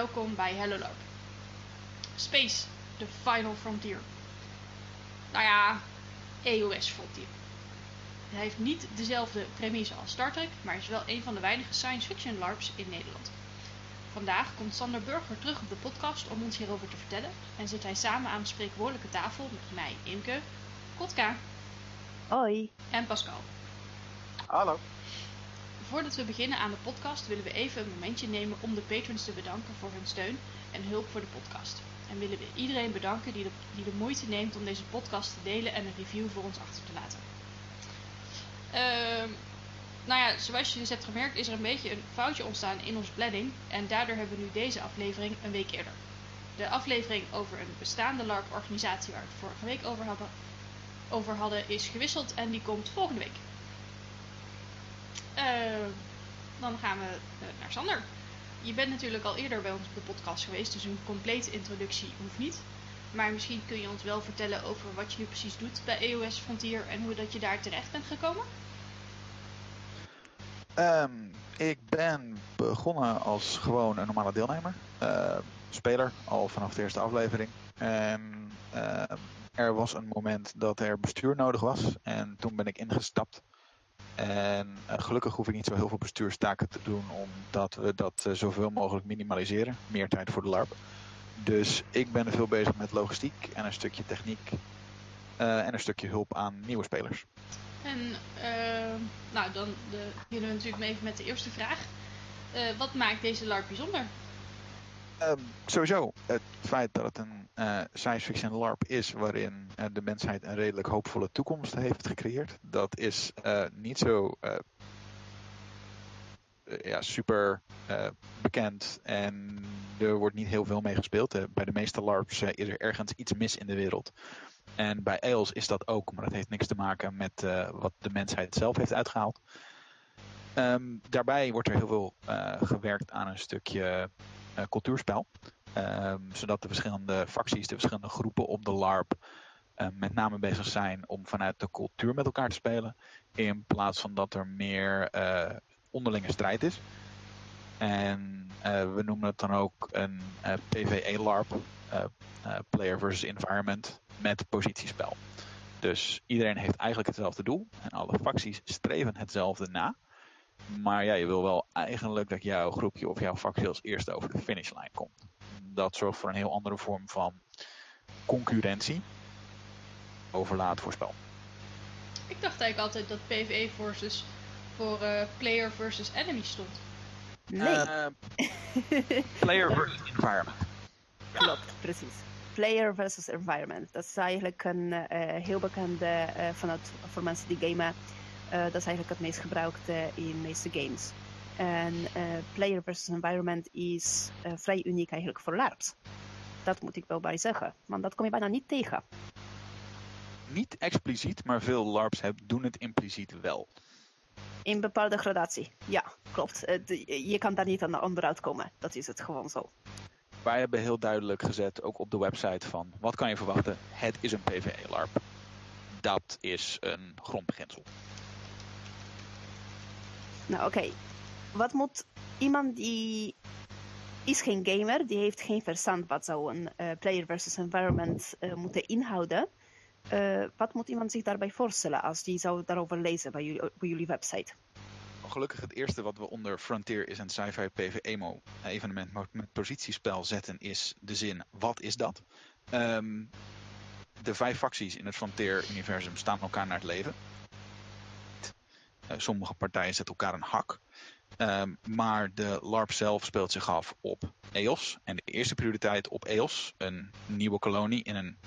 welkom bij Hello LARP. Space, the final frontier. Nou ja, EOS Frontier. Hij heeft niet dezelfde premisse als Star Trek, maar is wel een van de weinige science fiction LARPs in Nederland. Vandaag komt Sander Burger terug op de podcast om ons hierover te vertellen en zit hij samen aan de spreekwoordelijke tafel met mij, Imke, Kotka Hoi. en Pascal. Hallo. Voordat we beginnen aan de podcast willen we even een momentje nemen om de patrons te bedanken voor hun steun en hulp voor de podcast. En willen we iedereen bedanken die de, die de moeite neemt om deze podcast te delen en een review voor ons achter te laten. Ehm, nou ja, zoals je dus hebt gemerkt is er een beetje een foutje ontstaan in onze planning en daardoor hebben we nu deze aflevering een week eerder. De aflevering over een bestaande LARP-organisatie waar we het vorige week over hadden, over hadden is gewisseld en die komt volgende week. Eh, dan gaan we eh, naar Sander. Je bent natuurlijk al eerder bij ons op de podcast geweest, dus een complete introductie hoeft niet. Maar misschien kun je ons wel vertellen over wat je nu precies doet bij EOS Frontier en hoe dat je daar terecht bent gekomen. Ehm, ik ben begonnen als gewoon een normale deelnemer. eh, speler, al vanaf de eerste aflevering. Ehm, er was een moment dat er bestuur nodig was. En toen ben ik ingestapt. En eh, gelukkig hoef ik niet zo heel veel bestuurstaken te doen, omdat we dat eh, zoveel mogelijk minimaliseren. Meer tijd voor de LARP. Dus ik ben veel bezig met logistiek en een stukje techniek. eh, en een stukje hulp aan nieuwe spelers. En nou, dan beginnen we natuurlijk even met de eerste vraag. Wat maakt deze LARP bijzonder? Ehm, sowieso het feit dat het een eh, science fiction LARP is waarin eh, de mensheid een redelijk hoopvolle toekomst heeft gecreëerd. Dat is eh, niet zo ja, super bekend en er wordt niet heel veel mee gespeeld. Bij de meeste LARPs is er ergens iets mis in de wereld. En bij EOS is dat ook, maar dat heeft niks te maken met wat de mensheid zelf heeft uitgehaald. Ehm, daarbij wordt er heel veel gewerkt aan een stukje cultuurspel. Ehm, zodat de verschillende facties, de verschillende groepen op de LARP eh, met name bezig zijn om vanuit de cultuur met elkaar te spelen. In plaats van dat er meer eh, onderlinge strijd is. En eh, we noemen het dan ook een eh, PvE-LARP, eh, eh, Player versus Environment, met positiespel. Dus iedereen heeft eigenlijk hetzelfde doel en alle facties streven hetzelfde na. Maar ja, je wil wel eigenlijk dat jouw groepje of jouw factie als eerste over de finishlijn komt. Dat zorgt voor een heel andere vorm van concurrentie. Overlaat voor spel. Ik dacht eigenlijk altijd dat PvE versus voor eh, player versus enemy stond. Nee, Eh, player versus environment. klopt, precies. Player versus environment. Dat is eigenlijk een eh, heel bekende eh, vanuit voor mensen die gamen. Eh, dat is eigenlijk het meest gebruikte in de meeste games. En eh, player versus environment is eh, vrij uniek eigenlijk voor LARPs. Dat moet ik wel bij zeggen, want dat kom je bijna niet tegen. Niet expliciet, maar veel LARPs doen het impliciet wel. In bepaalde gradatie, ja, klopt. De- je kan daar niet aan onderuit komen. Dat is het gewoon zo. Wij hebben heel duidelijk gezet, ook op de website van wat kan je verwachten? Het is een PvE-LARP. Dat is een grondbeginsel. Nou, oké. Wat moet iemand die is geen gamer, die heeft geen verstand wat zou een eh, player versus environment eh, moeten inhouden. Eh, wat moet iemand zich daarbij voorstellen als die zou daarover lezen bij jullie, jullie website? Gelukkig het eerste wat we onder Frontier is een sci-fi PvE-mo evenement met positiespel zetten is de zin wat is dat? Ehm, de vijf facties in het Frontier-universum staan elkaar naar het leven. Eh, sommige partijen zetten elkaar een hak. Ehm, maar de LARP zelf speelt zich af op EOS. En de eerste prioriteit op EOS, een nieuwe kolonie in een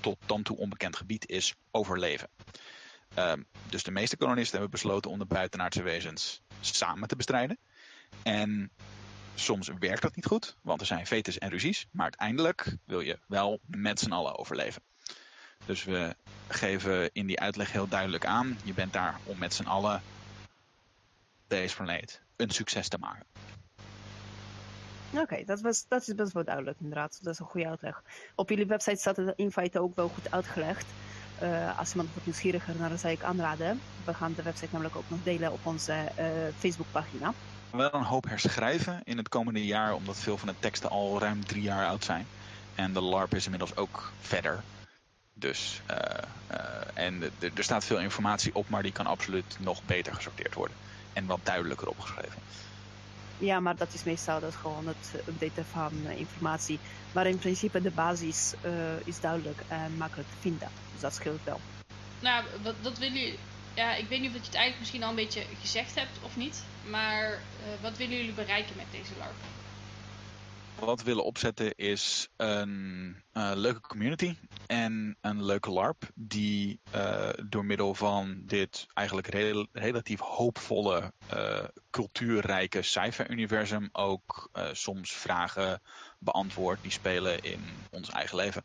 tot dan toe onbekend gebied, is overleven. Ehm, dus de meeste kolonisten hebben besloten om de buitenaardse wezens samen te bestrijden. En soms werkt dat niet goed, want er zijn vetes en ruzies. Maar uiteindelijk wil je wel met z'n allen overleven. Dus we geven in die uitleg heel duidelijk aan: je bent daar om met z'n allen deze planeet een succes te maken. Oké, dat, was, dat is best wel duidelijk inderdaad. Dat is een goede uitleg. Op jullie website staat het in feite ook wel goed uitgelegd. Eh, als iemand wordt nieuwsgieriger naar, dan zou ik aanraden. We gaan de website namelijk ook nog delen op onze eh, Facebookpagina. wel een hoop herschrijven in het komende jaar, omdat veel van de teksten al ruim drie jaar oud zijn. En de LARP is inmiddels ook verder. Dus, uh, uh, en er staat veel informatie op, maar die kan absoluut nog beter gesorteerd worden. En wat duidelijker opgeschreven. Ja, maar dat is meestal dat gewoon het updaten van uh, informatie. Maar in principe de basis is duidelijk en makkelijk te vinden. Dus dat scheelt wel. Nou, wat, dat willen jullie... Ja, ik weet niet of je het eigenlijk misschien al een beetje gezegd hebt of niet. Maar wat willen jullie bereiken met deze LARP? wat we willen opzetten is een uh, leuke community en een leuke LARP die uh, door middel van dit eigenlijk rel relatief hoopvolle, uh, cultuurrijke sci-fi-universum ook soms vragen beantwoordt die spelen in ons eigen leven.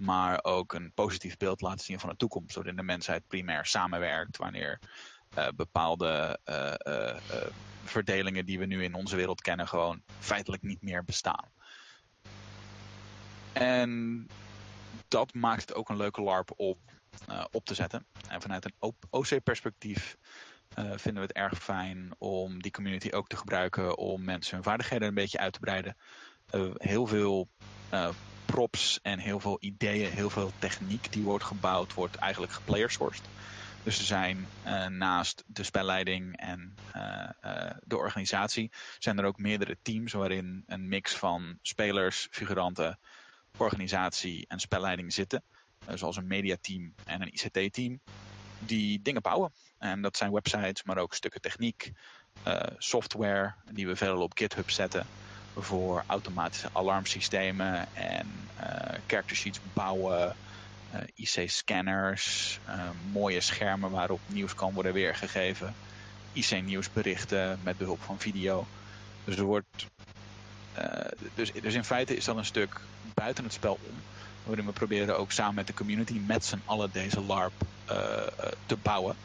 Maar ook een positief beeld laten zien van de toekomst, waarin de mensheid primair samenwerkt wanneer bepaalde verdelingen die we nu in onze wereld kennen gewoon feitelijk niet meer bestaan. En dat maakt het ook een leuke LARP op, uh, op te zetten. En vanuit een OC-perspectief eh, vinden we het erg fijn om die community ook te gebruiken om mensen hun vaardigheden een beetje uit te breiden. Uh, heel veel props en heel veel ideeën, heel veel techniek die wordt gebouwd, wordt eigenlijk geplayersourced. Dus er zijn naast de spelleiding en de organisatie, zijn er ook meerdere teams waarin een mix van spelers, figuranten, organisatie en spelleiding zitten. zoals een mediateam en een ICT-team. Die dingen bouwen. En dat zijn websites, maar ook stukken techniek, software die we veelal op GitHub zetten voor automatische alarmsystemen en character sheets bouwen, uh, IC-scanners, uh, mooie schermen waarop nieuws kan worden weergegeven, IC-nieuwsberichten met behulp van video. Dus er wordt. Uh, dus, dus in feite is dat een stuk buiten het spel om. Waarin we proberen ook samen met de community met z'n allen deze LARP te bouwen.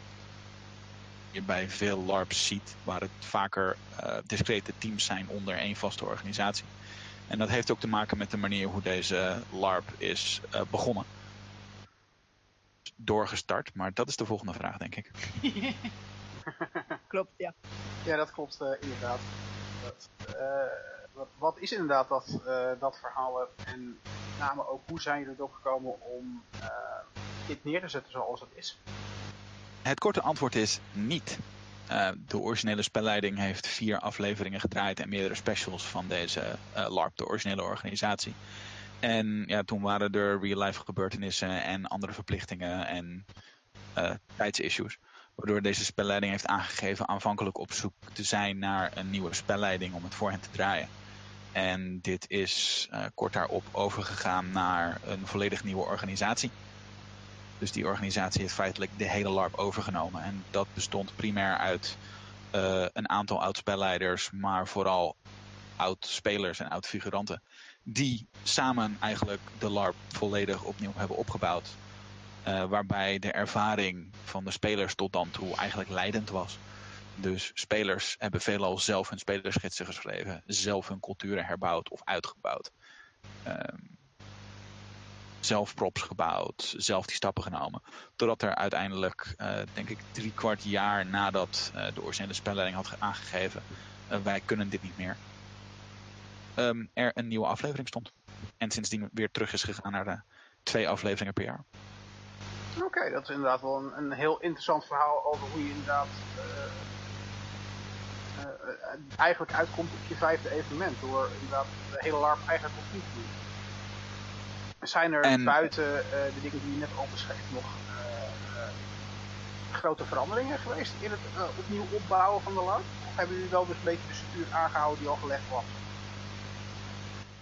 Je bij veel LARPs ziet waar het vaker discrete teams zijn onder één vaste organisatie. En dat heeft ook te maken met de manier hoe deze LARP is begonnen doorgestart. Maar dat is de volgende vraag, denk ik. klopt, ja. Ja, dat klopt uh, inderdaad. Dat, uh, wat, wat, is inderdaad dat, uh, dat verhaal? En met name ook, hoe zijn jullie erop gekomen om dit neer te zetten zoals het is? Het korte antwoord is niet. de originele spelleiding heeft vier afleveringen gedraaid en meerdere specials van deze LARP, de originele organisatie. En ja, toen waren er real-life gebeurtenissen en andere verplichtingen en uh, tijdsissues. Waardoor deze spelleiding heeft aangegeven aanvankelijk op zoek te zijn naar een nieuwe spelleiding om het voor hen te draaien. En dit is uh, kort daarop overgegaan naar een volledig nieuwe organisatie. Dus die organisatie heeft feitelijk de hele LARP overgenomen. En dat bestond primair uit uh, een aantal oud-spelleiders, maar vooral oud-spelers en oud-figuranten die samen eigenlijk de LARP volledig opnieuw hebben opgebouwd. Uh, waarbij de ervaring van de spelers tot dan toe eigenlijk leidend was. Dus spelers hebben veelal zelf hun spelersgidsen geschreven, zelf hun culturen herbouwd of uitgebouwd. Um, zelf props gebouwd, zelf die stappen genomen. Totdat er uiteindelijk, uh, denk ik, drie kwart jaar nadat uh, de originele spelleiding had aangegeven, wij kunnen dit niet meer um, er een nieuwe aflevering stond. En sindsdien weer terug is gegaan naar de twee afleveringen per jaar. Oké, dat is inderdaad wel een, een, heel interessant verhaal over hoe je inderdaad uh, uh, eigenlijk uitkomt op je vijfde evenement. Door inderdaad de hele LARP eigenlijk opnieuw te doen. Zijn er buiten de dingen die je net al beschreef nog grote veranderingen geweest in het opnieuw opbouwen van de LARP? Of hebben jullie wel dus een beetje de structuur aangehouden die al gelegd was?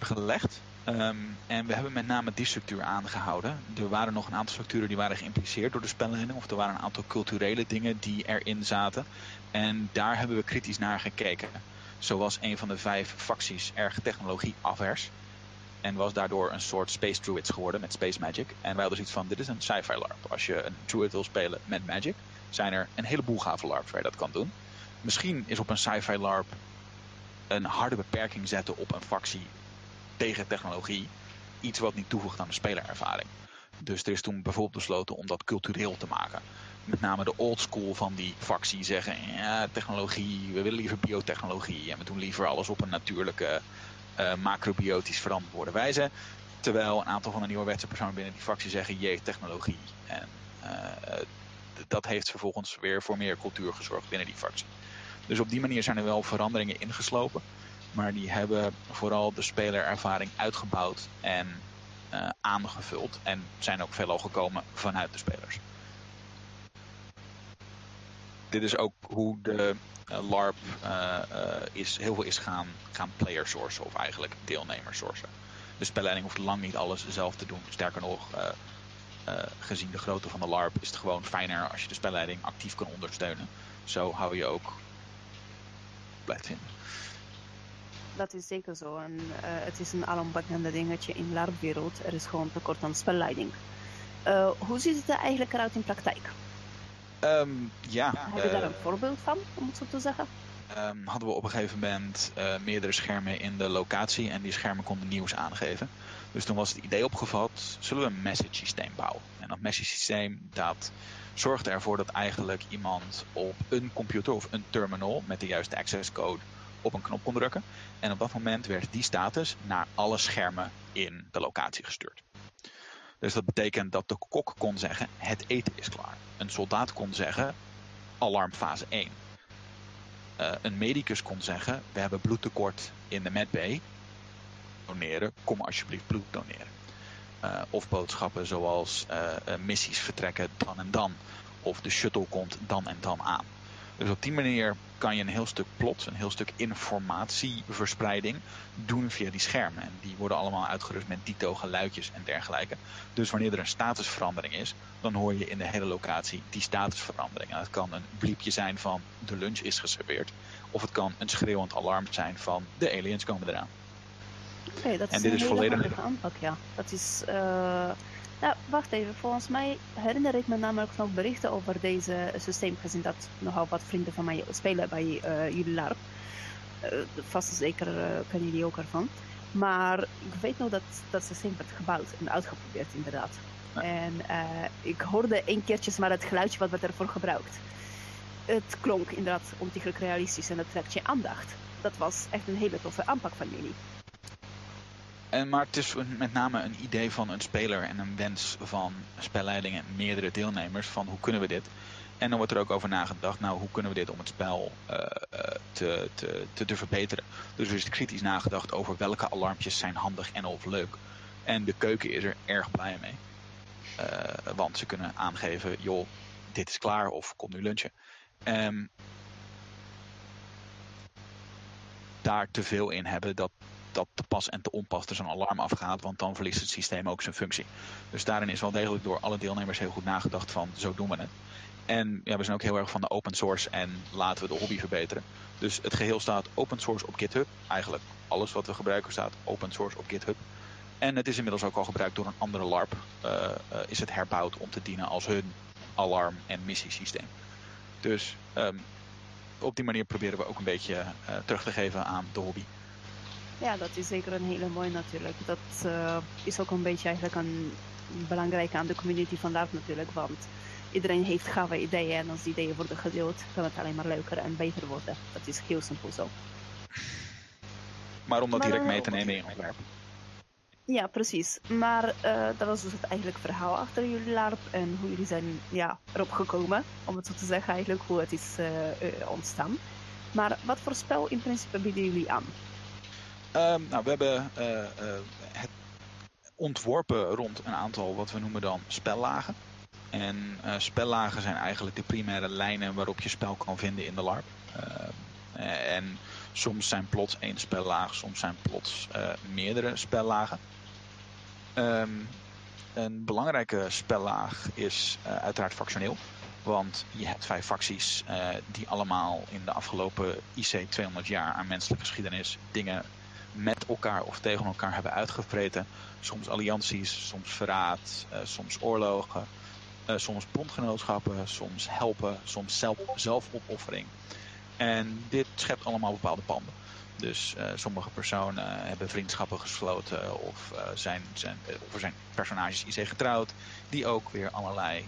gelegd. Um, en we hebben met name die structuur aangehouden. Er waren nog een aantal structuren die waren geïmpliceerd door de spelleiding. Of er waren een aantal culturele dingen die erin zaten. En daar hebben we kritisch naar gekeken. Zo was een van de vijf facties erg technologieafers. En was daardoor een soort Space Druids geworden met Space Magic. En wij hadden zoiets van, dit is een sci-fi LARP. Als je een Druid wil spelen met Magic, zijn er een heleboel gave LARPs waar je dat kan doen. Misschien is op een sci-fi LARP een harde beperking zetten op een factie tegen technologie iets wat niet toevoegt aan de spelerervaring. Dus er is toen bijvoorbeeld besloten om dat cultureel te maken. met name de old school van die factie zeggen: ja, technologie, we willen liever biotechnologie en we doen liever alles op een natuurlijke, uh, macrobiotisch verantwoorde wijze. Terwijl een aantal van de nieuwe wetse binnen die fractie zeggen: jee, technologie. En uh, dat heeft vervolgens weer voor meer cultuur gezorgd binnen die fractie. Dus op die manier zijn er wel veranderingen ingeslopen. Maar die hebben vooral de spelerervaring uitgebouwd en uh, aangevuld. En zijn ook veelal gekomen vanuit de spelers. Dit is ook hoe de uh, LARP uh, is, heel veel is gaan, gaan player sourcen. Of eigenlijk deelnemers sourcen. De spelleiding hoeft lang niet alles zelf te doen. Sterker nog, gezien de grootte van de LARP is het gewoon fijner als je de spelleiding actief kan ondersteunen. Zo hou je ook blijft vinden dat is zeker zo. En uh, het is een alombekende dingetje in LARP-wereld. Er is gewoon tekort aan spelleiding. Uh, hoe ziet het er eigenlijk eruit in praktijk? Um, ja. Heb je daar een voorbeeld van, om het zo te zeggen? Um, hadden we op een gegeven moment uh, meerdere schermen in de locatie en die schermen konden nieuws aangeven. Dus toen was het idee opgevat, zullen we een message systeem bouwen? En dat message systeem dat zorgde ervoor dat eigenlijk iemand op een computer of een terminal met de juiste access code op een knop kon drukken. En op dat moment werd die status naar alle schermen in de locatie gestuurd. Dus dat betekent dat de kok kon zeggen: het eten is klaar. Een soldaat kon zeggen: alarm fase 1. Uh, een medicus kon zeggen: we hebben bloedtekort in de medbay. Doneren, kom alsjeblieft bloed doneren. Uh, of boodschappen zoals uh, missies vertrekken dan en dan. Of de shuttle komt dan en dan aan. Dus op die manier kan je een heel stuk plot, een heel stuk informatieverspreiding doen via die schermen. En die worden allemaal uitgerust met dito geluidjes en dergelijke. Dus wanneer er een statusverandering is, dan hoor je in de hele locatie die statusverandering. En het kan een bliepje zijn van de lunch is geserveerd. Of het kan een schreeuwend alarm zijn van de aliens komen eraan. Oké, okay, dat is en dit een is volledig aanpak, ja. Dat is... Uh nou, wacht even. Volgens mij herinner ik me namelijk nog berichten over deze systeem, gezien dat nogal wat vrienden van mij spelen bij uh, jullie LARP. Uh, vast zeker uh, kennen jullie ook ervan. Maar ik weet nog dat dat systeem werd gebouwd en uitgeprobeerd, inderdaad. En ik hoorde een keertje maar het geluidje wat werd ervoor gebruikt. Het klonk inderdaad ontiegelijk realistisch en het trekt je aandacht. Dat was echt een hele toffe aanpak van jullie. En, maar het is met name een idee van een speler en een wens van spelleiding en meerdere deelnemers van hoe kunnen we dit. En dan wordt er ook over nagedacht, nou hoe kunnen we dit om het spel uh, te, te, te, te, verbeteren. Dus er is kritisch nagedacht over welke alarmpjes zijn handig en of leuk. En de keuken is er erg blij mee. Want ze kunnen aangeven, joh, dit is klaar of kom nu lunchen. Um, daar te veel in hebben, dat dat te pas en te onpas er zo'n alarm afgaat, want dan verliest het systeem ook zijn functie. Dus daarin is wel degelijk door alle deelnemers heel goed nagedacht van zo doen we het. En ja, we zijn ook heel erg van de open source en laten we de hobby verbeteren. Dus het geheel staat open source op GitHub. Eigenlijk alles wat we gebruiken staat open source op GitHub. En het is inmiddels ook al gebruikt door een andere LARP. Uh, uh, is het herbouwd om te dienen als hun alarm- en missiesysteem. Dus um, op die manier proberen we ook een beetje uh, terug te geven aan de hobby. Ja, dat is zeker een hele mooie natuurlijk. Dat uh, is ook een beetje eigenlijk een belangrijke aan de community van LARP natuurlijk. Want iedereen heeft gave ideeën en als die ideeën worden gedeeld, kan het alleen maar leuker en beter worden. Dat is heel simpel zo. Maar om dat maar, direct mee te nemen in ontwerp. Ja, precies. Maar uh, dat was dus het eigenlijk verhaal achter jullie LARP en hoe jullie zijn ja, erop gekomen, om het zo te zeggen eigenlijk, hoe het is uh, ontstaan. Maar wat voor spel in principe bieden jullie aan? Um, nou, we hebben uh, uh, het ontworpen rond een aantal wat we noemen dan spellagen. En uh, spellagen zijn eigenlijk de primaire lijnen waarop je spel kan vinden in de LARP. en soms zijn plots één spellaag, soms zijn plots meerdere spellagen. Um, een belangrijke spellaag is uiteraard factioneel. Want je hebt vijf facties die allemaal in de afgelopen IC 200 jaar aan menselijke geschiedenis dingen met elkaar of tegen elkaar hebben uitgevreten. Soms allianties, soms verraad, uh, soms oorlogen, uh, soms bondgenootschappen, soms helpen, soms zelf, zelfopoffering. En dit schept allemaal bepaalde panden. Dus uh, sommige personen hebben vriendschappen gesloten of, zijn, zijn, of er zijn personages IC getrouwd die ook weer allerlei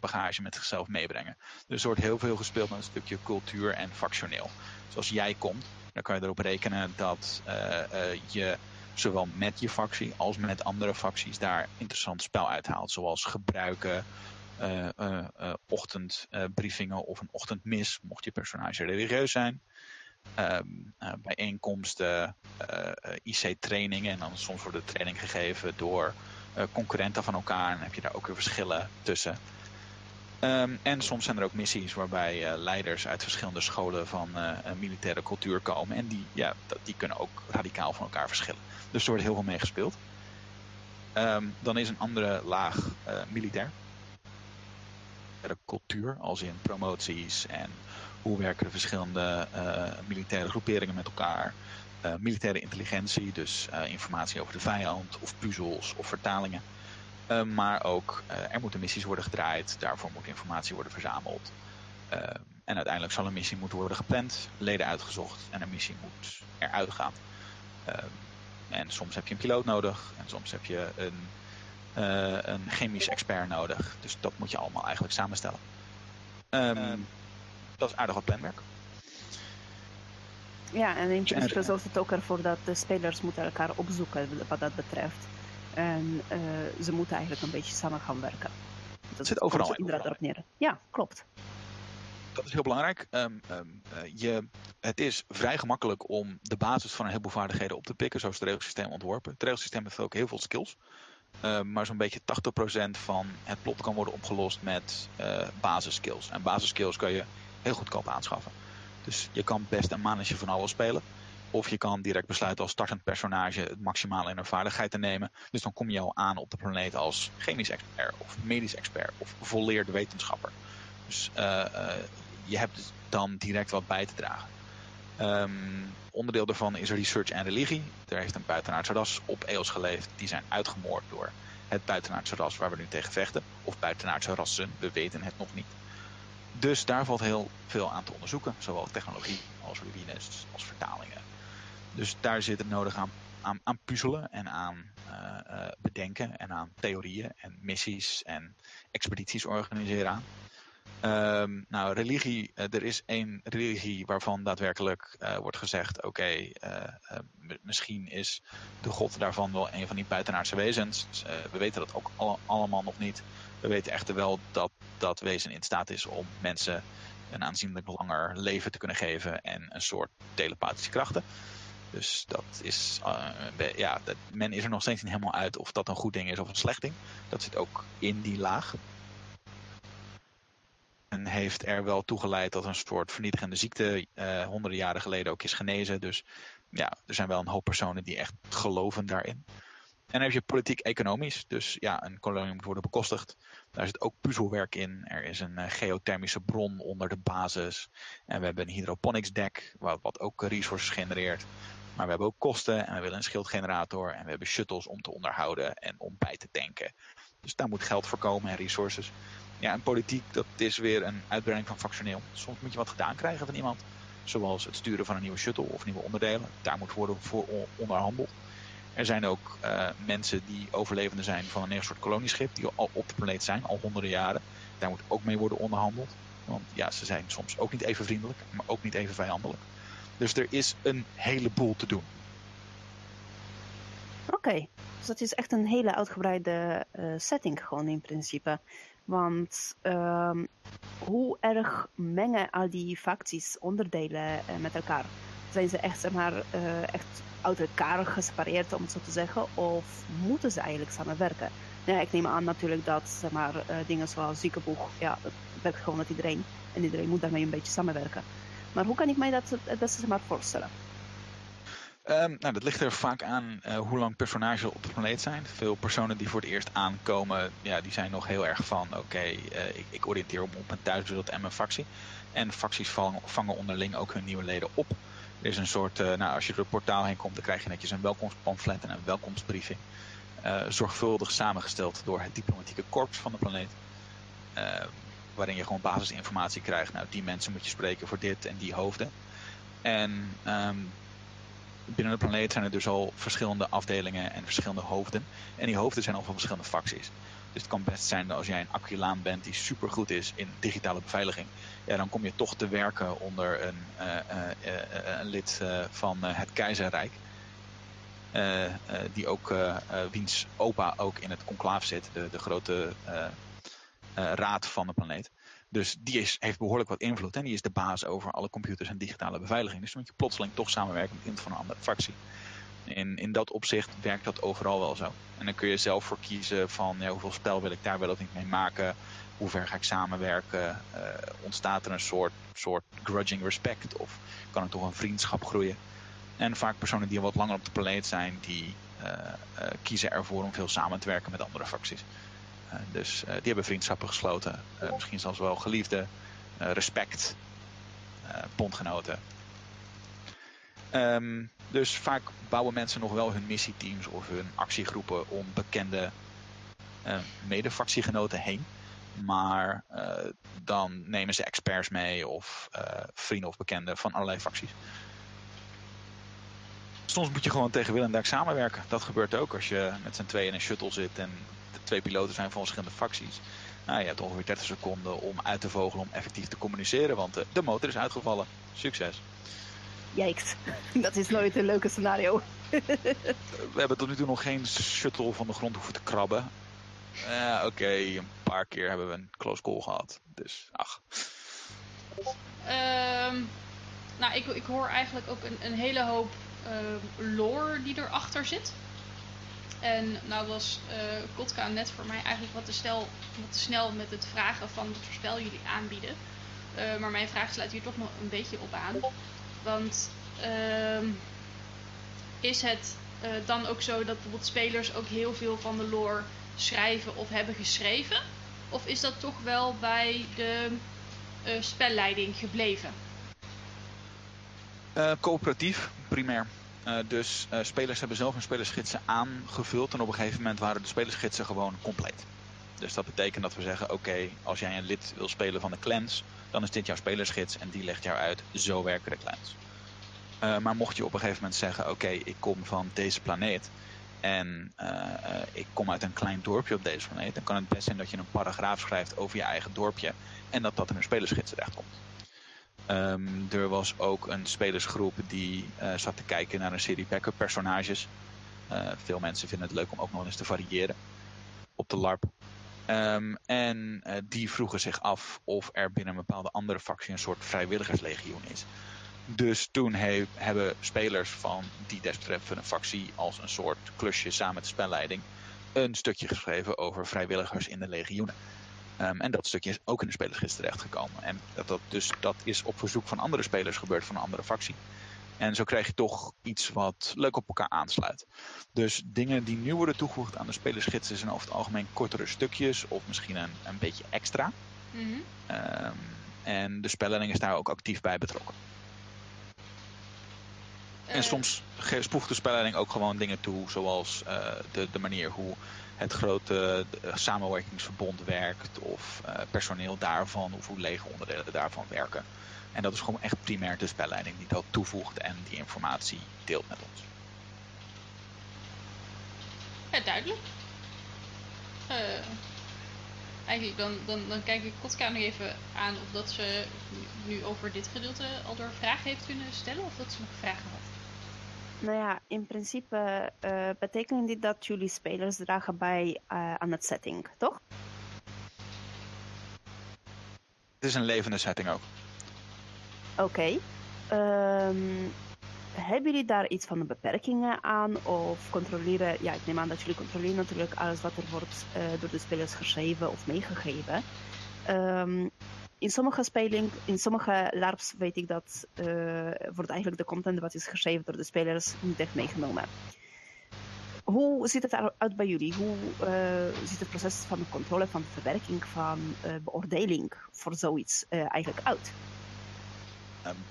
bagage met zichzelf meebrengen. Dus er wordt heel veel gespeeld met een stukje cultuur en factioneel. Dus als jij komt, dan kan je erop rekenen dat je zowel met je factie als met andere facties daar interessant spel uithaalt. Zoals gebruiken, uh, ochtendbriefingen of een ochtendmis, mocht je personage religieus zijn. Ehm, bijeenkomsten, IC-trainingen en dan soms wordt de training gegeven door concurrenten van elkaar en heb je daar ook weer verschillen tussen. Um, en soms zijn er ook missies waarbij uh, leiders uit verschillende scholen van uh, militaire cultuur komen. En die, ja, die kunnen ook radicaal van elkaar verschillen. Dus er wordt heel veel mee gespeeld. Um, dan is een andere laag uh, militair. De cultuur, als in promoties en hoe werken de verschillende militaire groeperingen met elkaar. militaire intelligentie, dus informatie over de vijand of puzzels of vertalingen. Uh, maar ook uh, er moeten missies worden gedraaid, daarvoor moet informatie worden verzameld. Uh, en uiteindelijk zal een missie moeten worden gepland, leden uitgezocht en een missie moet eruit gaan. en soms heb je een piloot nodig en soms heb je een, een chemisch expert nodig. Dus dat moet je allemaal eigenlijk samenstellen. Um, dat is aardig wat planwerk. Ja, en in principe zorgt het ook ervoor dat de spelers moeten elkaar opzoeken wat dat betreft. En uh, ze moeten eigenlijk een beetje samen gaan werken. Dat zit overal in. Inderdaad erop neer. Ja, klopt. Dat is heel belangrijk. Um, um, uh, je, het is vrij gemakkelijk om de basis van een heleboel vaardigheden op te pikken. Zo is het regelsysteem ontworpen. Het regelsysteem heeft ook heel veel skills. Uh, maar zo'n beetje 80% van het plot kan worden opgelost met uh, basisskills. En basisskills kan je heel goedkoop aanschaffen. Dus je kan best een manetje van alles spelen. Of je kan direct besluiten als startend personage het maximale in een vaardigheid te nemen. Dus dan kom je al aan op de planeet als chemisch expert of medisch expert of volleerde wetenschapper. Dus uh, uh, je hebt dan direct wat bij te dragen. Um, onderdeel daarvan is research en religie. Er heeft een buitenaardse ras op Eos geleefd. Die zijn uitgemoord door het buitenaardse ras waar we nu tegen vechten. Of buitenaardse rassen, we weten het nog niet. Dus daar valt heel veel aan te onderzoeken. Zowel technologie als ruïnes, als vertalingen. Dus daar zit het nodig aan, aan, aan puzzelen en aan uh, uh, bedenken en aan theorieën en missies en expedities organiseren aan. Um, nou, religie, uh, er is één religie waarvan daadwerkelijk wordt gezegd, oké, misschien is de god daarvan wel een van die buitenaardse wezens. Dus, we weten dat ook alle, allemaal nog niet. We weten echter wel dat dat wezen in staat is om mensen een aanzienlijk langer leven te kunnen geven en een soort telepathische krachten. Dus dat is, uh, ja, dat, men is er nog steeds niet helemaal uit of dat een goed ding is of een slecht ding. Dat zit ook in die laag. En heeft er wel toegeleid dat een soort vernietigende ziekte uh, honderden jaren geleden ook is genezen. Dus ja, er zijn wel een hoop personen die echt geloven daarin. En dan heb je politiek-economisch. Dus ja, een kolonie moet worden bekostigd. Daar zit ook puzzelwerk in. Er is een uh, geothermische bron onder de basis. En we hebben een hydroponics deck, wat, wat ook resources genereert. Maar we hebben ook kosten en we willen een schildgenerator en we hebben shuttles om te onderhouden en om bij te tanken. Dus daar moet geld voor komen en resources. Ja, en politiek, dat is weer een uitbreiding van factioneel. Soms moet je wat gedaan krijgen van iemand. Zoals het sturen van een nieuwe shuttle of nieuwe onderdelen. Daar moet worden voor onderhandeld. Er zijn ook uh, mensen die overlevenden zijn van een soort kolonieschip. Die al op de planeet zijn, al honderden jaren. Daar moet ook mee worden onderhandeld. Want ja, ze zijn soms ook niet even vriendelijk, maar ook niet even vijandelijk. Dus er is een heleboel te doen. Oké, dus dat is echt een hele uitgebreide uh, setting gewoon in principe. Want um, hoe erg mengen al die facties onderdelen uh, met elkaar? Zijn ze echt, zeg maar, uh, echt uit elkaar gesepareerd, om het zo te zeggen? Of moeten ze eigenlijk samenwerken? Ja, ik neem aan natuurlijk dat zeg maar, dingen zoals ziekenboeg, ja, dat werkt gewoon met iedereen. En iedereen moet daarmee een beetje samenwerken. Maar hoe kan ik mij dat het beste maar voorstellen? Um, nou, dat ligt er vaak aan uh, hoe lang personages op de planeet zijn. Veel personen die voor het eerst aankomen, ja, die zijn nog heel erg van... oké, uh, ik, ik, oriënteer me op mijn thuiswereld en mijn factie. En facties vangen, onderling ook hun nieuwe leden op. Er is een soort, nou, als je door het portaal heen komt... dan krijg je netjes een welkomstpamflet en een welkomstbriefing. zorgvuldig samengesteld door het diplomatieke korps van de planeet. Ehm, waarin je gewoon basisinformatie krijgt. Nou, die mensen moet je spreken voor dit en die hoofden. En um, binnen de planeet zijn er dus al verschillende afdelingen en verschillende hoofden. En die hoofden zijn al van verschillende facties. Dus het kan best zijn dat als jij een Aquilaan bent die supergoed is in digitale beveiliging, ja, dan kom je toch te werken onder een, uh, uh, een lid van het keizerrijk. die ook, wiens opa ook in het conclaaf zit, de, de grote raad van de planeet. Dus die is, heeft behoorlijk wat invloed en die is de baas over alle computers en digitale beveiliging. Dus dan moet je plotseling toch samenwerken met iemand van een andere fractie. In, in dat opzicht werkt dat overal wel zo. En dan kun je zelf voor kiezen van ja, hoeveel spel wil ik daar wel of niet mee maken. Hoe ver ga ik samenwerken? Uh, ontstaat er een soort, soort grudging respect? Of kan er toch een vriendschap groeien? En vaak personen die al wat langer op de planeet zijn, die uh, kiezen ervoor om veel samen te werken met andere facties. Dus die hebben vriendschappen gesloten. misschien zelfs wel geliefde, respect, bondgenoten. Um, dus vaak bouwen mensen nog wel hun missieteams of hun actiegroepen om bekende uh, medefactiegenoten heen. Maar dan nemen ze experts mee of vrienden of bekenden van allerlei facties. Soms moet je gewoon tegen wil en dank samenwerken. Dat gebeurt ook als je met z'n tweeën in een shuttle zit en de twee piloten zijn van verschillende facties. Nou, je hebt ongeveer 30 seconden om uit te vogelen om effectief te communiceren, want de motor is uitgevallen. Succes. Jijks, dat is nooit een leuke scenario. We hebben tot nu toe nog geen shuttle van de grond hoeven te krabben. Uh, Oké, een paar keer hebben we een close call gehad. Dus, ach. Um, nou, ik, ik hoor eigenlijk ook een, een hele hoop uh, lore die erachter zit. En nou was uh, Kotka net voor mij eigenlijk wat te, snel, met het vragen van wat voor spel jullie aanbieden. Uh, maar mijn vraag sluit hier toch nog een beetje op aan. Want uh, is het uh, dan ook zo dat bijvoorbeeld spelers ook heel veel van de lore schrijven of hebben geschreven? Of is dat toch wel bij de spelleiding gebleven? Coöperatief, primair. Uh, dus uh, spelers hebben zelf hun spelersgidsen aangevuld en op een gegeven moment waren de spelersgidsen gewoon compleet. Dus dat betekent dat we zeggen, oké, als jij een lid wil spelen van de clans, dan is dit jouw spelersgids en die legt jou uit, zo werken de clans. Uh, maar mocht je op een gegeven moment zeggen, oké, ik kom van deze planeet en ik kom uit een klein dorpje op deze planeet, dan kan het best zijn dat je een paragraaf schrijft over je eigen dorpje en dat dat in een spelersgids terechtkomt. Um, er was ook een spelersgroep die zat te kijken naar een serie backup personages. veel mensen vinden het leuk om ook nog eens te variëren op de LARP. Um, en uh, die vroegen zich af of er binnen een bepaalde andere factie een soort vrijwilligerslegioen is. Dus toen he, hebben spelers van die desbetreffende factie als een soort klusje samen met de spelleiding een stukje geschreven over vrijwilligers in de legioenen. Um, en dat stukje is ook in de spelersgids terechtgekomen. En dat, dat, dus, dat is op verzoek van andere spelers gebeurd van een andere factie. En zo krijg je toch iets wat leuk op elkaar aansluit. Dus dingen die nu worden toegevoegd aan de spelersgidsen zijn over het algemeen kortere stukjes of misschien een, een beetje extra. Mm -hmm. um, en de spelleiding is daar ook actief bij betrokken. En soms spoegt de spelleiding ook gewoon dingen toe, zoals uh, de, de manier hoe het grote samenwerkingsverbond werkt, of uh, personeel daarvan, of hoe lege onderdelen daarvan werken. En dat is gewoon echt primair de spelleiding die dat toevoegt en die informatie deelt met ons. Ja, duidelijk. Uh, eigenlijk dan, dan, dan kijk ik Kotka nog even aan of dat ze nu over dit gedeelte al door vragen heeft kunnen stellen of dat ze nog vragen had. Nou ja, in principe uh, betekent dit dat jullie spelers dragen bij uh, aan het setting, toch? Het is een levende setting ook. Oké. Okay. Um, hebben jullie daar iets van de beperkingen aan? Of controleren, ja, ik neem aan dat jullie controleren natuurlijk alles wat er wordt uh, door de spelers geschreven of meegegeven. Um, in sommige speling, in sommige LARPs weet ik dat uh, wordt eigenlijk de content wat is geschreven door de spelers niet echt meegenomen. Hoe ziet het eruit bij jullie? Hoe uh, ziet het proces van controle, van verwerking, van uh, beoordeling voor zoiets eigenlijk uit?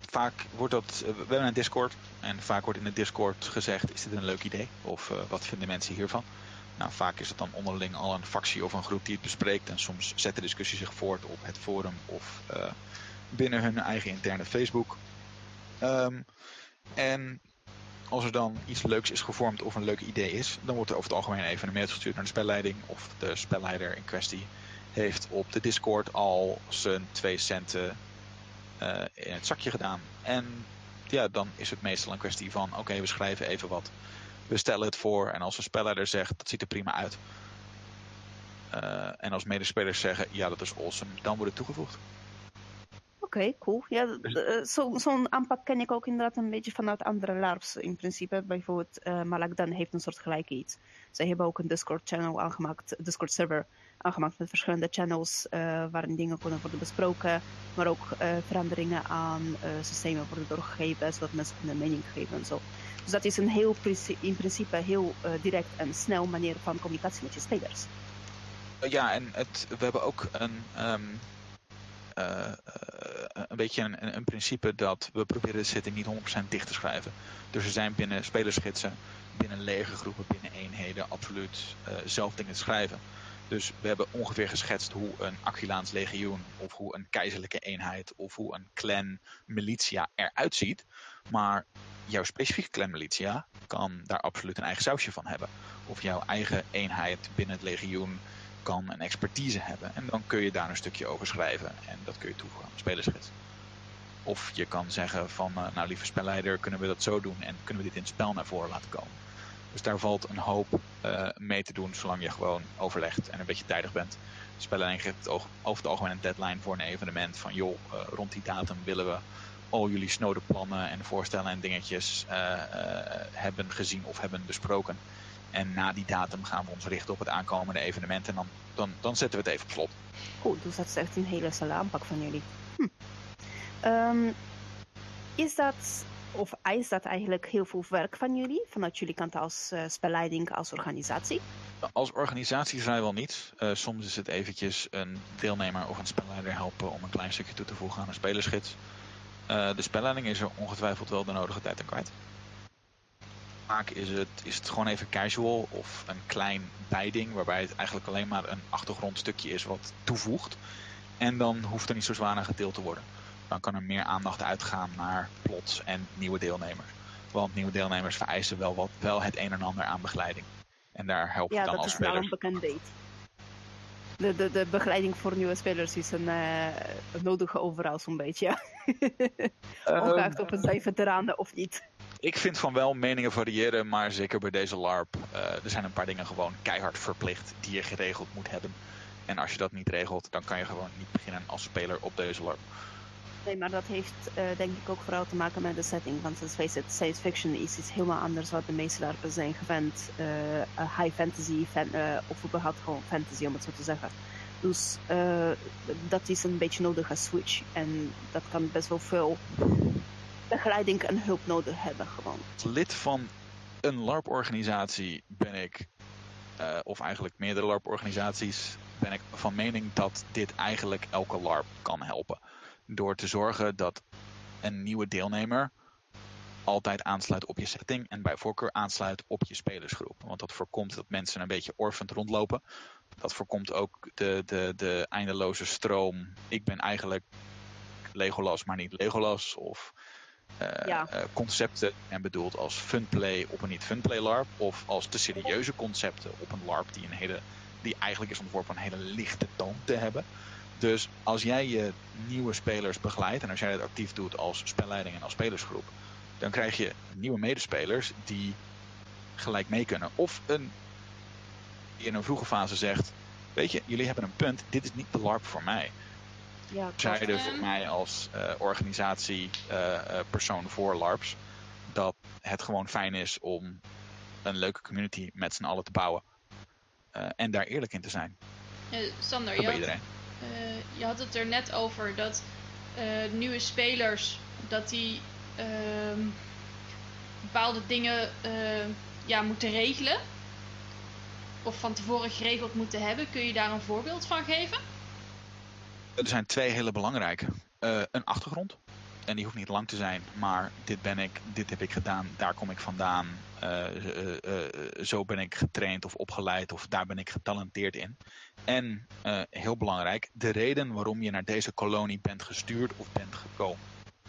Vaak wordt dat, we hebben een Discord en vaak wordt in de Discord gezegd, is dit een leuk idee? Of wat vinden mensen hiervan? Nou, vaak is het dan onderling al een factie of een groep die het bespreekt en soms zet de discussie zich voort op het forum of binnen hun eigen interne Facebook. Um, en als er dan iets leuks is gevormd of een leuk idee is, dan wordt er over het algemeen even een mail gestuurd naar de spelleiding. Of de spelleider in kwestie heeft op de Discord al zijn twee centen uh, in het zakje gedaan. En ja, dan is het meestal een kwestie van: oké, we schrijven even wat. We stellen het voor en als de spelleider zegt dat ziet er prima uit. Uh, en als medespelers zeggen ja, dat is awesome, dan wordt het toegevoegd. Oké, cool. Ja, uh, Zo'n zo aanpak ken ik ook inderdaad een beetje vanuit andere LARPs in principe. Bijvoorbeeld uh, Malakdan heeft een soort gelijk iets. Zij hebben ook een Discord-channel aangemaakt, Discord-server aangemaakt met verschillende channels uh, waarin dingen kunnen worden besproken, maar ook veranderingen aan systemen worden doorgegeven, zodat mensen kunnen mening geven en zo. Dus dat is een heel, in principe heel direct en snel manier van communicatie met je spelers. Ja, en het, we hebben ook een... Um uh, een beetje een, een, principe dat we proberen de setting niet 100% dicht te schrijven. Dus er zijn binnen spelerschitsen, binnen legergroepen, binnen eenheden absoluut uh, zelf dingen te schrijven. Dus we hebben ongeveer geschetst hoe een Aquilaans legioen of hoe een keizerlijke eenheid of hoe een clan militia eruit ziet. Maar jouw specifieke clan militia kan daar absoluut een eigen sausje van hebben. Of jouw eigen eenheid binnen het legioen kan een expertise hebben. En dan kun je daar een stukje over schrijven. En dat kun je toevoegen aan de spelerschets. Of je kan zeggen van, uh, nou lieve spelleider, kunnen we dat zo doen en kunnen we dit in het spel naar voren laten komen. Dus daar valt een hoop uh, mee te doen, zolang je gewoon overlegt en een beetje tijdig bent. De spelleiding geeft over het algemeen een deadline voor een evenement van, joh, uh, rond die datum willen we al jullie snode plannen en voorstellen en dingetjes hebben gezien of hebben besproken. En na die datum gaan we ons richten op het aankomende evenement. En dan, dan, dan zetten we het even op slot. Goed, dus dat is echt een hele snelle aanpak van jullie. Hm. Um, is dat, of is dat eigenlijk heel veel werk van jullie? Vanuit jullie kant als uh, spelleiding, als organisatie? Als organisatie zijn wel niet. Uh, soms is het eventjes een deelnemer of een spelleider helpen om een klein stukje toe te voegen aan een spelerschits. Uh, de spelleiding is er ongetwijfeld wel de nodige tijd en kwijt vaak is het, is het gewoon even casual of een klein bijding waarbij het eigenlijk alleen maar een achtergrondstukje is wat toevoegt. En dan hoeft er niet zo zwaar aan gedeeld te worden. Dan kan er meer aandacht uitgaan naar plots en nieuwe deelnemers. Want nieuwe deelnemers vereisen wel, wat, wel het een en ander aan begeleiding. En daar helpt ja, dan als speler. Ja, dat is een bekend date. De, de, de begeleiding voor nieuwe spelers is een, uh, een nodige overal zo'n beetje. Ongeacht of het zijn veteranen of niet ik vind van wel meningen variëren, maar zeker bij deze LARP. Uh, er zijn een paar dingen gewoon keihard verplicht die je geregeld moet hebben. En als je dat niet regelt, dan kan je gewoon niet beginnen als speler op deze LARP. Nee, maar dat heeft uh, denk ik ook vooral te maken met de setting. Want let's face it, science fiction is iets helemaal anders wat de meeste LARPen zijn gewend. Uh, high fantasy, fan, of überhaupt gewoon fantasy om het zo te zeggen. Dus dat is een beetje nodig als switch. En dat kan best wel veel begeleiding en hulp nodig hebben gewoon. Als lid van een LARP-organisatie ben ik, of eigenlijk meerdere LARP-organisaties, ben ik van mening dat dit eigenlijk elke LARP kan helpen. Door te zorgen dat een nieuwe deelnemer altijd aansluit op je setting en bij voorkeur aansluit op je spelersgroep. Want dat voorkomt dat mensen een beetje orfend rondlopen. Dat voorkomt ook de, de, de eindeloze stroom. Ik ben eigenlijk Legolas, maar niet Legolas. Of uh, ja. uh, concepten en bedoeld als funplay op een niet funplay LARP of als te serieuze concepten op een LARP die, een hele, die eigenlijk is ontworpen een hele lichte toon te hebben. Dus als jij je nieuwe spelers begeleidt en als jij het actief doet als spelleiding en als spelersgroep, dan krijg je nieuwe medespelers die gelijk mee kunnen. Of een, die in een vroege fase zegt, weet je, jullie hebben een punt, dit is niet de LARP voor mij. Ja, zeiden voor mij als uh, organisatie uh, persoon voor LARPs dat het gewoon fijn is om een leuke community met z'n allen te bouwen. Uh, en daar eerlijk in te zijn. Sander, je had, je had, het er net over dat nieuwe spelers dat die ehm, bepaalde dingen ja, moeten regelen. Of van tevoren geregeld moeten hebben. Kun je daar een voorbeeld van geven? Er zijn twee hele belangrijke. Een achtergrond. En die hoeft niet lang te zijn, maar dit ben ik, dit heb ik gedaan, daar kom ik vandaan. Uh, uh, zo ben ik getraind of opgeleid of daar ben ik getalenteerd in. En heel belangrijk, de reden waarom je naar deze kolonie bent gestuurd of bent gekomen.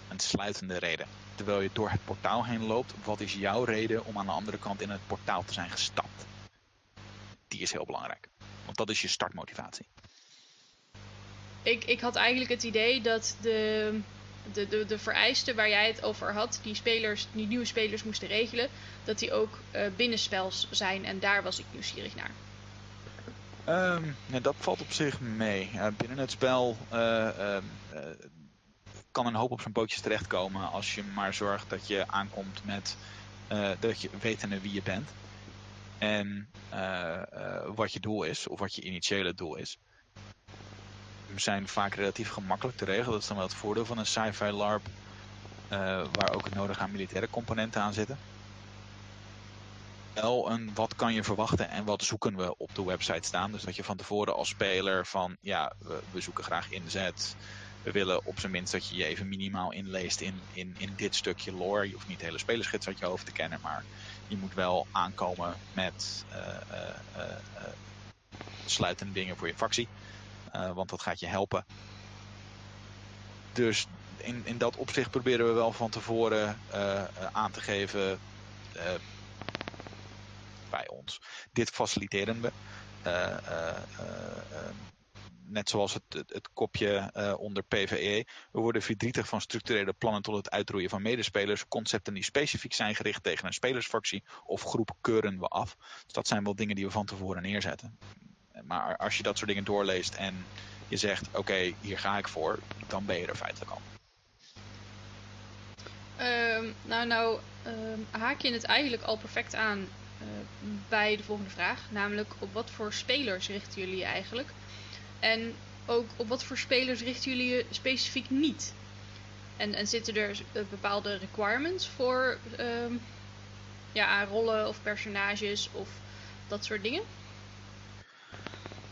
een sluitende reden. Terwijl je door het portaal heen loopt, wat is jouw reden om aan de andere kant in het portaal te zijn gestapt? Die is heel belangrijk. Want dat is je startmotivatie. Ik, ik had eigenlijk het idee dat de, de, de, de vereisten waar jij het over had, die, spelers, die nieuwe spelers moesten regelen, dat die ook uh, binnenspels zijn. En daar was ik nieuwsgierig naar. Um, nou, dat valt op zich mee. Binnen het spel uh, kan een hoop op zijn bootjes terechtkomen als je maar zorgt dat je aankomt met dat je wetende wie je bent. En wat je doel is, of wat je initiële doel is zijn vaak relatief gemakkelijk te regelen. Dat is dan wel het voordeel van een sci-fi LARP. Uh, waar ook het nodig aan militaire componenten aan zitten. Wel een wat kan je verwachten en wat zoeken we op de website staan. Dus dat je van tevoren als speler van ja, we, we zoeken graag inzet. We willen op zijn minst dat je je even minimaal inleest in, in, in dit stukje lore. Je hoeft niet de hele spelerschets uit je hoofd te kennen, maar je moet wel aankomen met uh, uh, sluitende dingen voor je factie. Uh, want dat gaat je helpen. Dus in, in dat opzicht proberen we wel van tevoren uh, aan te geven bij ons. Dit faciliteren we. net zoals het, het, het kopje onder PVE. We worden verdrietig van structurele plannen tot het uitroeien van medespelers. Concepten die specifiek zijn gericht tegen een spelersfractie of groep keuren we af. Dus dat zijn wel dingen die we van tevoren neerzetten. Maar als je dat soort dingen doorleest en je zegt, oké, hier ga ik voor, dan ben je er feitelijk al. Um, nou, nou um, haak je het eigenlijk al perfect aan uh, bij de volgende vraag. Namelijk, op wat voor spelers richten jullie je eigenlijk? En ook op wat voor spelers richten jullie je specifiek niet? En, en zitten er uh, bepaalde requirements voor um, ja, rollen of personages of dat soort dingen?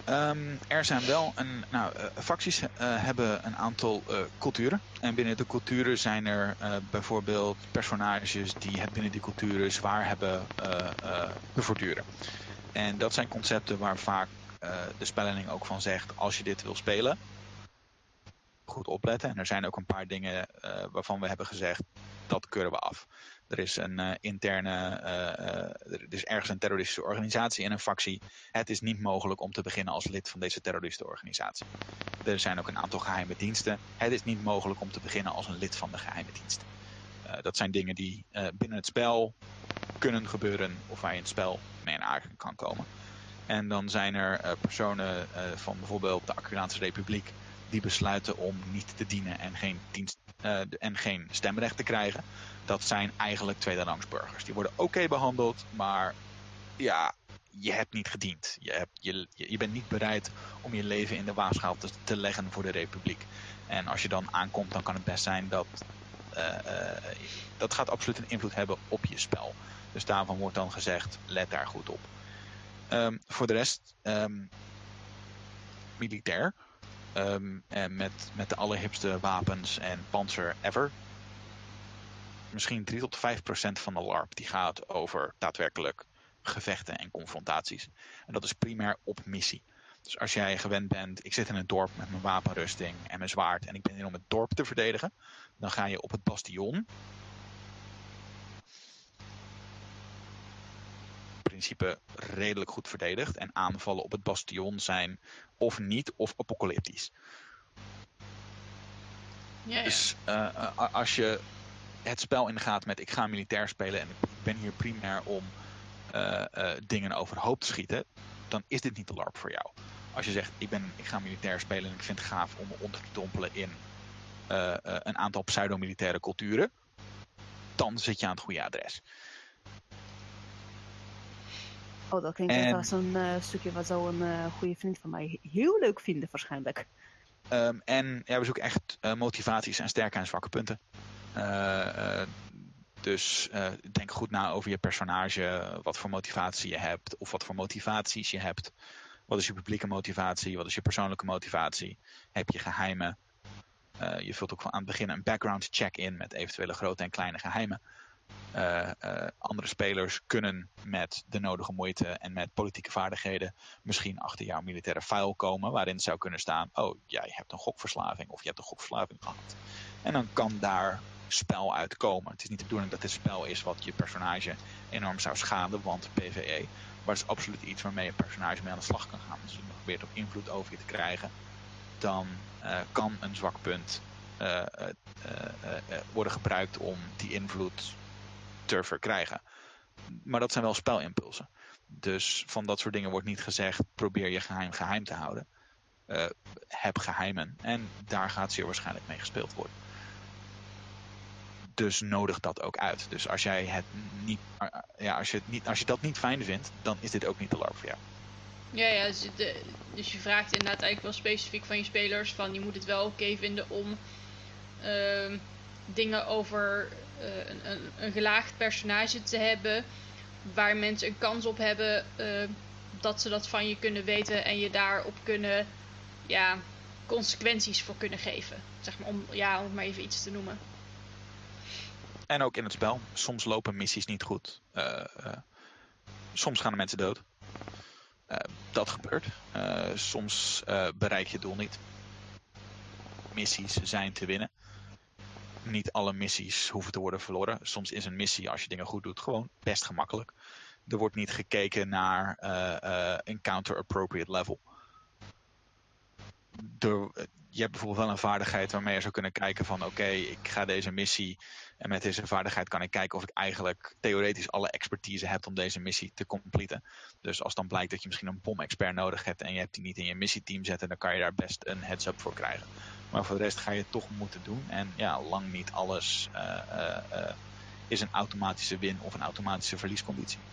Um, er zijn wel een. Nou, uh, facties uh, hebben een aantal uh, culturen. En binnen de culturen zijn er bijvoorbeeld personages die het binnen die culturen zwaar hebben bevorduren. En dat zijn concepten waar vaak de spellening ook van zegt: als je dit wil spelen, goed opletten. En er zijn ook een paar dingen waarvan we hebben gezegd: dat keuren we af. Er is een uh, interne, uh, er is ergens een terroristische organisatie in een factie. Het is niet mogelijk om te beginnen als lid van deze terroristische organisatie. Er zijn ook een aantal geheime diensten. Het is niet mogelijk om te beginnen als een lid van de geheime dienst. Dat zijn dingen die binnen het spel kunnen gebeuren of waar je in het spel mee in aanraking kan komen. En dan zijn er personen van bijvoorbeeld de Accuraanse Republiek die besluiten om niet te dienen en geen, dienst, en geen stemrecht te krijgen dat zijn eigenlijk tweederangs burgers. Die worden oké behandeld, maar ja, je hebt niet gediend. Je, hebt, je, je bent niet bereid om je leven in de waagschaal te, te leggen voor de republiek. En als je dan aankomt, dan kan het best zijn dat uh, uh, dat gaat absoluut een invloed hebben op je spel. Dus daarvan wordt dan gezegd, let daar goed op. Um, voor de rest, um, militair. Um, en met, met de allerhipste wapens en panzer ever misschien 3 tot 5 procent van de LARP die gaat over daadwerkelijk gevechten en confrontaties. En dat is primair op missie. Dus als jij gewend bent, ik zit in een dorp met mijn wapenrusting en mijn zwaard en ik ben hier om het dorp te verdedigen, dan ga je op het bastion. Principe redelijk goed verdedigd en aanvallen op het bastion zijn of niet of apocalyptisch. Ja, ja. Dus uh, als je het spel in de gaten met ik ga militair spelen en ik ben hier primair om uh, uh, dingen overhoop te schieten, dan is dit niet de LARP voor jou. Als je zegt ik, ben, ik ga militair spelen en ik vind het gaaf om me onder te dompelen in een aantal pseudo-militaire culturen, dan zit je aan het goede adres. Oh, dat klinkt en... als een stukje wat zou een goede vriend van mij heel leuk vinden waarschijnlijk. Um, en ja, we zoeken echt motivaties en sterke en zwakke punten. Uh, uh, dus uh, denk goed na over je personage, wat voor motivatie je hebt, of wat voor motivaties je hebt. Wat is je publieke motivatie? Wat is je persoonlijke motivatie? Heb je geheimen? je vult ook aan het begin een background check in met eventuele grote en kleine geheimen. Uh, uh, andere spelers kunnen met de nodige moeite en met politieke vaardigheden misschien achter jouw militaire file komen, waarin het zou kunnen staan: Oh, jij hebt een gokverslaving of je hebt een gokverslaving gehad. En dan kan daar spel uitkomen. Het is niet de bedoeling dat dit spel is wat je personage enorm zou schaden, want PvE. Maar is absoluut iets waarmee je personage mee aan de slag kan gaan. Als je probeert op invloed over je te krijgen, dan uh, kan een zwak punt worden gebruikt om die invloed te verkrijgen. Maar dat zijn wel spelimpulsen. Dus van dat soort dingen wordt niet gezegd: probeer je geheim geheim te houden. Uh, heb geheimen. En daar gaat zeer waarschijnlijk mee gespeeld worden. Dus nodig dat ook uit. Dus als jij het niet, ja, als je, het niet, als je dat niet fijn vindt, dan is dit ook niet de LARP voor jou. Ja, ja dus, dus je vraagt inderdaad eigenlijk wel specifiek van je spelers: van je moet het wel oké vinden om uh, dingen over een, een, een, gelaagd personage te hebben. Waar mensen een kans op hebben uh, dat ze dat van je kunnen weten en je daarop kunnen, ja, consequenties voor kunnen geven. Zeg maar om, ja, om het maar even iets te noemen. En ook in het spel. Soms lopen missies niet goed. Uh, soms gaan de mensen dood. dat gebeurt. soms bereik je doel niet. Missies zijn te winnen niet alle missies hoeven te worden verloren. Soms is een missie, als je dingen goed doet, gewoon best gemakkelijk. Er wordt niet gekeken naar uh, uh, encounter appropriate level. Er, je hebt bijvoorbeeld wel een vaardigheid waarmee je zou kunnen kijken van oké, ik ga deze missie en met deze vaardigheid kan ik kijken of ik eigenlijk theoretisch alle expertise heb om deze missie te completen. Dus als dan blijkt dat je misschien een bom-expert nodig hebt en je hebt die niet in je missieteam zetten, dan kan je daar best een heads-up voor krijgen. Maar voor de rest ga je het toch moeten doen. En ja, lang niet alles uh, uh, uh, is een automatische win of een automatische verliesconditie.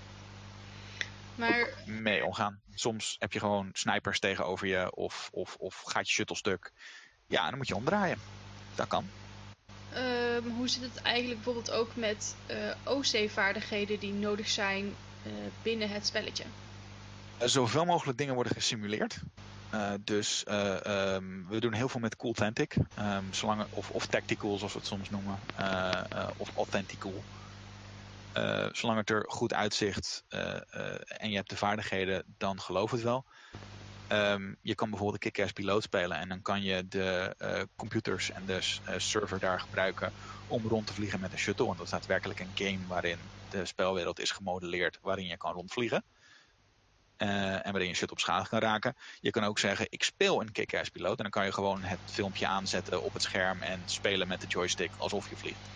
Maar... Mee omgaan. Soms heb je gewoon snipers tegenover je of, of, of gaat je shuttle stuk. Ja, dan moet je omdraaien. Dat kan. Um, hoe zit het eigenlijk bijvoorbeeld ook met OC-vaardigheden die nodig zijn binnen het spelletje? Zoveel mogelijk dingen worden gesimuleerd. Uh, dus uh, um, we doen heel veel met Cool Tantic. Um, zolang, of, of Tactical, zoals we het soms noemen. Uh, of Authentical. Zolang het er goed uitzicht en je hebt de vaardigheden, dan geloof het wel. Um, je kan bijvoorbeeld een kick-ass piloot spelen en dan kan je de computers en de server daar gebruiken om rond te vliegen met een shuttle. Want dat is daadwerkelijk een game waarin de spelwereld is gemodelleerd waarin je kan rondvliegen. En waarin je shut op schade kan raken. Je kan ook zeggen, ik speel een kick-ass piloot. En dan kan je gewoon het filmpje aanzetten op het scherm en spelen met de joystick alsof je vliegt.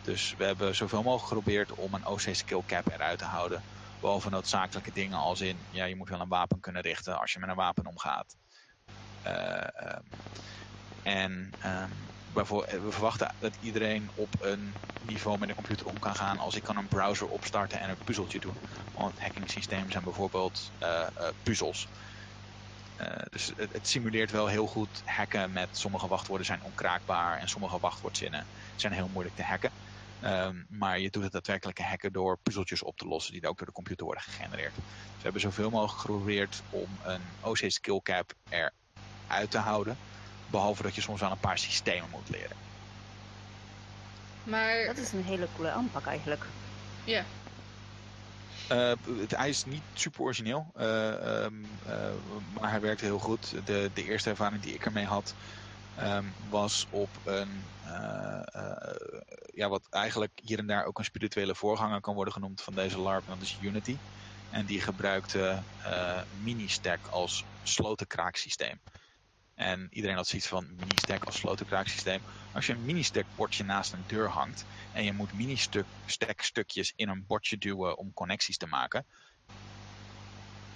Dus we hebben zoveel mogelijk geprobeerd om een OC skill cap eruit te houden. Behalve noodzakelijke dingen als in, ja, je moet wel een wapen kunnen richten als je met een wapen omgaat. Uh, en um, we verwachten dat iedereen op een niveau met een computer om kan gaan als ik kan een browser opstarten en een puzzeltje doen. Want hacking systemen zijn bijvoorbeeld uh, puzzels. Uh, dus het, het, simuleert wel heel goed hacken met sommige wachtwoorden zijn onkraakbaar en sommige wachtwoordzinnen zijn heel moeilijk te hacken. Um, maar je doet het daadwerkelijke hacken door puzzeltjes op te lossen die ook door de computer worden gegenereerd. Dus we hebben zoveel mogelijk geprobeerd om een OC skill cap eruit te houden. Behalve dat je soms wel een paar systemen moet leren. Maar... Dat is een hele coole aanpak eigenlijk. Ja. Uh, hij is niet super origineel, uh, um, uh, maar hij werkte heel goed. De, de eerste ervaring die ik ermee had, um, was op een, ja, wat eigenlijk hier en daar ook een spirituele voorganger kan worden genoemd van deze LARP, dat is Unity. En die gebruikte Mini-Stack als slotenkraaksysteem. En iedereen had zoiets van mini-stack als slotenkraaksysteem. Als je een mini-stack bordje naast een deur hangt en je moet mini-stack stukjes in een bordje duwen om connecties te maken,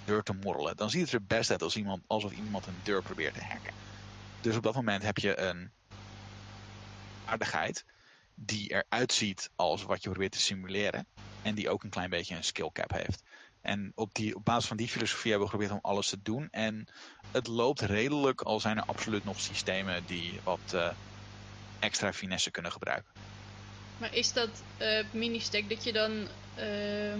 deur te morrelen, dan ziet het er best uit iemand, alsof iemand een deur probeert te hacken. Dus op dat moment heb je een aardigheid die eruit ziet als wat je probeert te simuleren en die ook een klein beetje een skill cap heeft. En op, die, op basis van die filosofie hebben we geprobeerd om alles te doen. En het loopt redelijk, al zijn er absoluut nog systemen die wat uh, extra finesse kunnen gebruiken. Maar is dat uh, mini-stack dat je dan uh,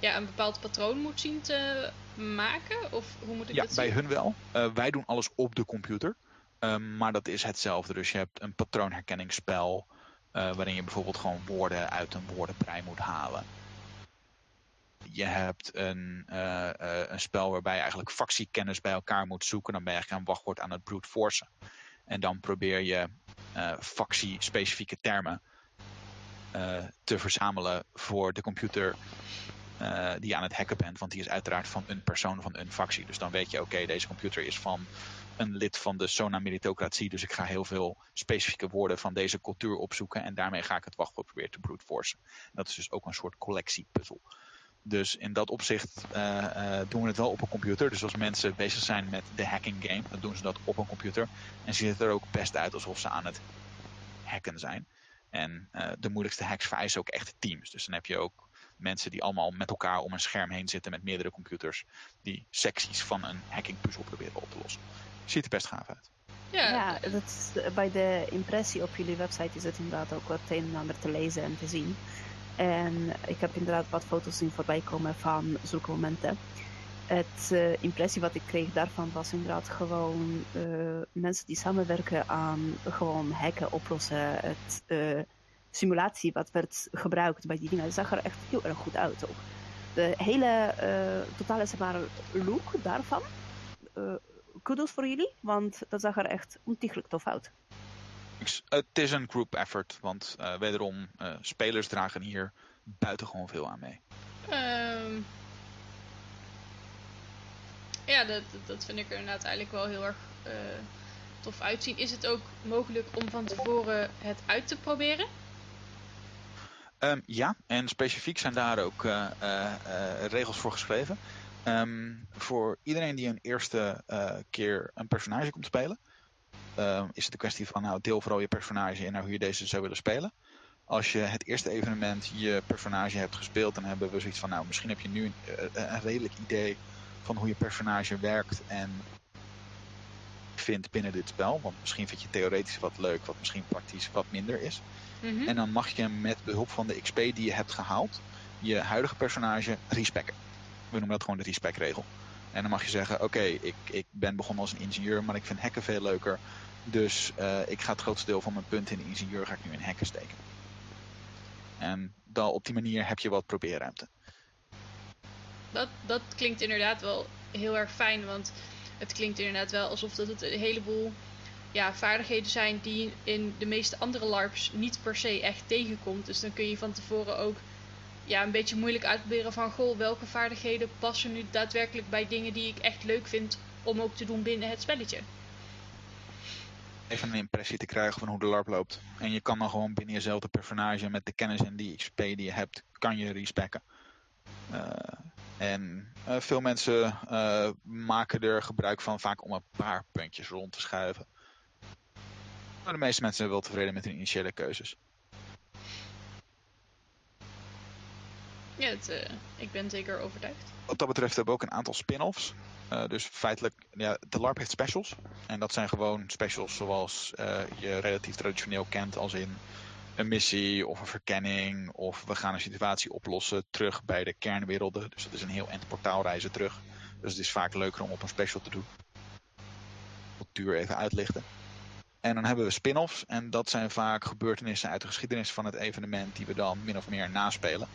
ja, een bepaald patroon moet zien te maken? Of hoe moet ik ja, dat zien? Ja, bij hun wel. Uh, wij doen alles op de computer. Um, maar dat is hetzelfde. Dus je hebt een patroonherkenningsspel. eh, waarin je bijvoorbeeld gewoon woorden uit een woordenbrei moet halen. Je hebt een, eh, eh, een spel waarbij je eigenlijk factiekennis bij elkaar moet zoeken. Dan ben je eigenlijk een wachtwoord aan het brute forcen. En dan probeer je uh, factie-specifieke termen te verzamelen voor de computer die je aan het hacken bent. Want die is uiteraard van een persoon van een factie. Dus dan weet je, oké, deze computer is van een lid van de Sona meritocratie. Dus ik ga heel veel specifieke woorden van deze cultuur opzoeken. En daarmee ga ik het wachtwoord proberen te brute forcen. Dat is dus ook een soort collectiepuzzel. Dus in dat opzicht uh, uh, doen we het wel op een computer. Dus als mensen bezig zijn met de hacking game, dan doen ze dat op een computer. En ziet het er ook best uit alsof ze aan het hacken zijn. En uh, de moeilijkste hacks vereisen ook echt teams. Dus dan heb je ook mensen die allemaal met elkaar om een scherm heen zitten met meerdere computers. Die secties van een hacking puzzel proberen op te lossen. Ziet er best gaaf uit. Ja, ja dat is, bij de impressie op jullie website is het inderdaad ook wat een en ander te lezen en te zien. En ik heb inderdaad wat foto's zien voorbij komen van zulke momenten. Het uh, impressie wat ik kreeg daarvan was inderdaad gewoon uh, mensen die samenwerken aan gewoon hacken, oplossen. Het uh, simulatie wat werd gebruikt bij die dingen, dat zag er echt heel erg goed uit ook. De hele totale zeg look daarvan, kudos voor jullie, want dat zag er echt ontiegelijk tof uit. Het is een group effort, want uh, wederom, uh, spelers dragen hier buitengewoon veel aan mee. Um, ja, dat, dat vind ik er inderdaad eigenlijk wel heel erg uh, tof uitzien. Is het ook mogelijk om van tevoren het uit te proberen? Um, ja, en specifiek zijn daar ook regels voor geschreven. Um, voor iedereen die een eerste keer een personage komt spelen, uh, is het een kwestie van nou, deel vooral je personage en nou, hoe je deze zou willen spelen. Als je het eerste evenement je personage hebt gespeeld, dan hebben we zoiets van nou, misschien heb je nu een, een redelijk idee van hoe je personage werkt en vindt binnen dit spel. Want misschien vind je theoretisch wat leuk, wat misschien praktisch wat minder is. Mm -hmm. En dan mag je met behulp van de XP die je hebt gehaald, je huidige personage respecken. We noemen dat gewoon de respec regel. En dan mag je zeggen, oké, ik, ik ben begonnen als een ingenieur, maar ik vind hacken veel leuker. Dus uh, ik ga het grootste deel van mijn punten in de ingenieur ga ik nu in hacken steken. En dan op die manier heb je wat probeerruimte. Dat, dat klinkt inderdaad wel heel erg fijn, want het klinkt inderdaad wel alsof dat het een heleboel ja, vaardigheden zijn die in de meeste andere LARPs niet per se echt tegenkomt. Dus dan kun je van tevoren ook ja, een beetje moeilijk uitproberen van goh, welke vaardigheden passen nu daadwerkelijk bij dingen die ik echt leuk vind om ook te doen binnen het spelletje even een impressie te krijgen van hoe de LARP loopt. En je kan dan gewoon binnen jezelfde personage met de kennis en die XP die je hebt, kan je respecken. Uh, en uh, veel mensen uh, maken er gebruik van vaak om een paar puntjes rond te schuiven. Maar de meeste mensen zijn wel tevreden met hun initiële keuzes. Ja, het, ik ben zeker overtuigd. Wat dat betreft hebben we ook een aantal spin-offs. Uh, dus feitelijk, ja, de LARP heeft specials. En dat zijn gewoon specials zoals uh, je relatief traditioneel kent als in een missie of een verkenning. Of we gaan een situatie oplossen terug bij de kernwerelden. Dus dat is een heel eind portaalreizen terug. Dus het is vaak leuker om op een special te doen. Cultuur even uitlichten. En dan hebben we spin-offs. En dat zijn vaak gebeurtenissen uit de geschiedenis van het evenement die we dan min of meer naspelen.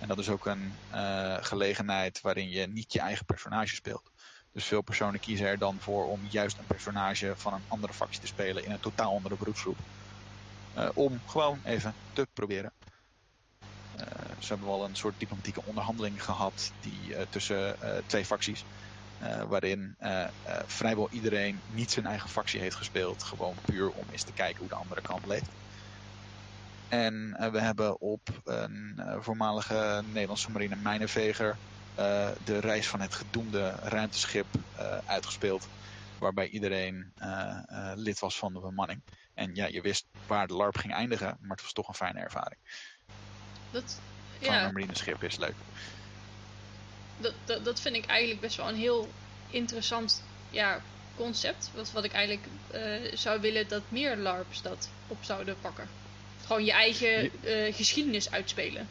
En dat is ook een uh, gelegenheid waarin je niet je eigen personage speelt. Dus veel personen kiezen er dan voor om juist een personage van een andere factie te spelen in een totaal andere beroepsgroep. Uh, om gewoon even te proberen. Uh, ze hebben wel een soort diplomatieke onderhandeling gehad die, tussen twee facties. waarin vrijwel iedereen niet zijn eigen factie heeft gespeeld. Gewoon puur om eens te kijken hoe de andere kant leeft. En we hebben op een voormalige Nederlandse marine mijnenveger uh, de reis van het gedoemde ruimteschip uitgespeeld. Waarbij iedereen lid was van de bemanning. En ja, je wist waar de LARP ging eindigen, maar het was toch een fijne ervaring. Dat, van ja. een marineschip is leuk. Dat, dat, dat vind ik eigenlijk best wel een heel interessant ja, concept. Wat, wat ik eigenlijk zou willen dat meer LARPs dat op zouden pakken. Gewoon je eigen geschiedenis uitspelen.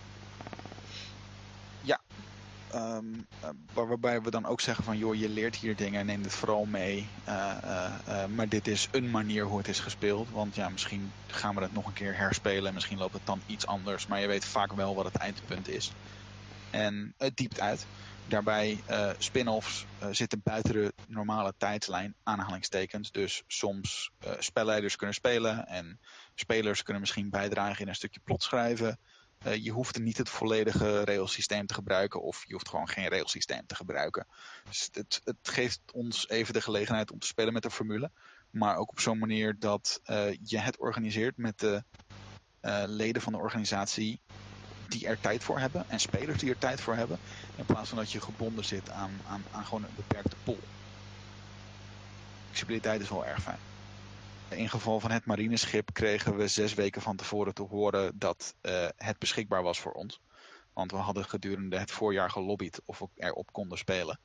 ehm, eh, waar- waarbij we dan ook zeggen van joh, je leert hier dingen, neem het vooral mee. Eh, eh, eh, maar dit is een manier hoe het is gespeeld. Want ja, misschien gaan we het nog een keer herspelen. Misschien loopt het dan iets anders. Maar je weet vaak wel wat het eindpunt is. En het diept uit. Daarbij eh spin-offs eh, zitten buiten de normale tijdslijn, aanhalingstekens. Dus soms eh, spelleiders kunnen spelen en spelers kunnen misschien bijdragen in een stukje plot schrijven. Je hoeft niet het volledige railsysteem te gebruiken of je hoeft gewoon geen railsysteem te gebruiken. Dus het, het geeft ons even de gelegenheid om te spelen met de formule. Maar ook op zo'n manier dat je het organiseert met de leden van de organisatie die er tijd voor hebben en spelers die er tijd voor hebben. In plaats van dat je gebonden zit aan, aan, aan gewoon een beperkte pool. Flexibiliteit is wel erg fijn. In geval van het marineschip kregen we zes weken van tevoren te horen dat eh, het beschikbaar was voor ons. Want we hadden gedurende het voorjaar gelobbyd of we erop konden spelen.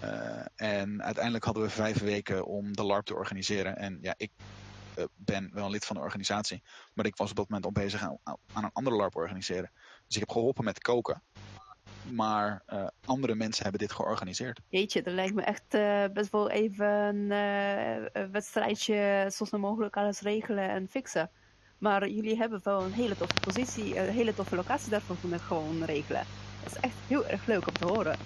Eh, en uiteindelijk hadden we vijf weken om de LARP te organiseren. En ja, ik ben wel lid van de organisatie. Maar ik was op dat moment al bezig aan, aan een andere LARP organiseren. Dus ik heb geholpen met koken. Maar eh, andere mensen hebben dit georganiseerd. Jeetje, dat lijkt me echt eh, best wel even een eh, een wedstrijdje zo snel mogelijk alles regelen en fixen. Maar jullie hebben wel een hele toffe positie, een hele toffe locatie daarvoor kunnen gewoon regelen. Dat is echt heel erg leuk om te horen.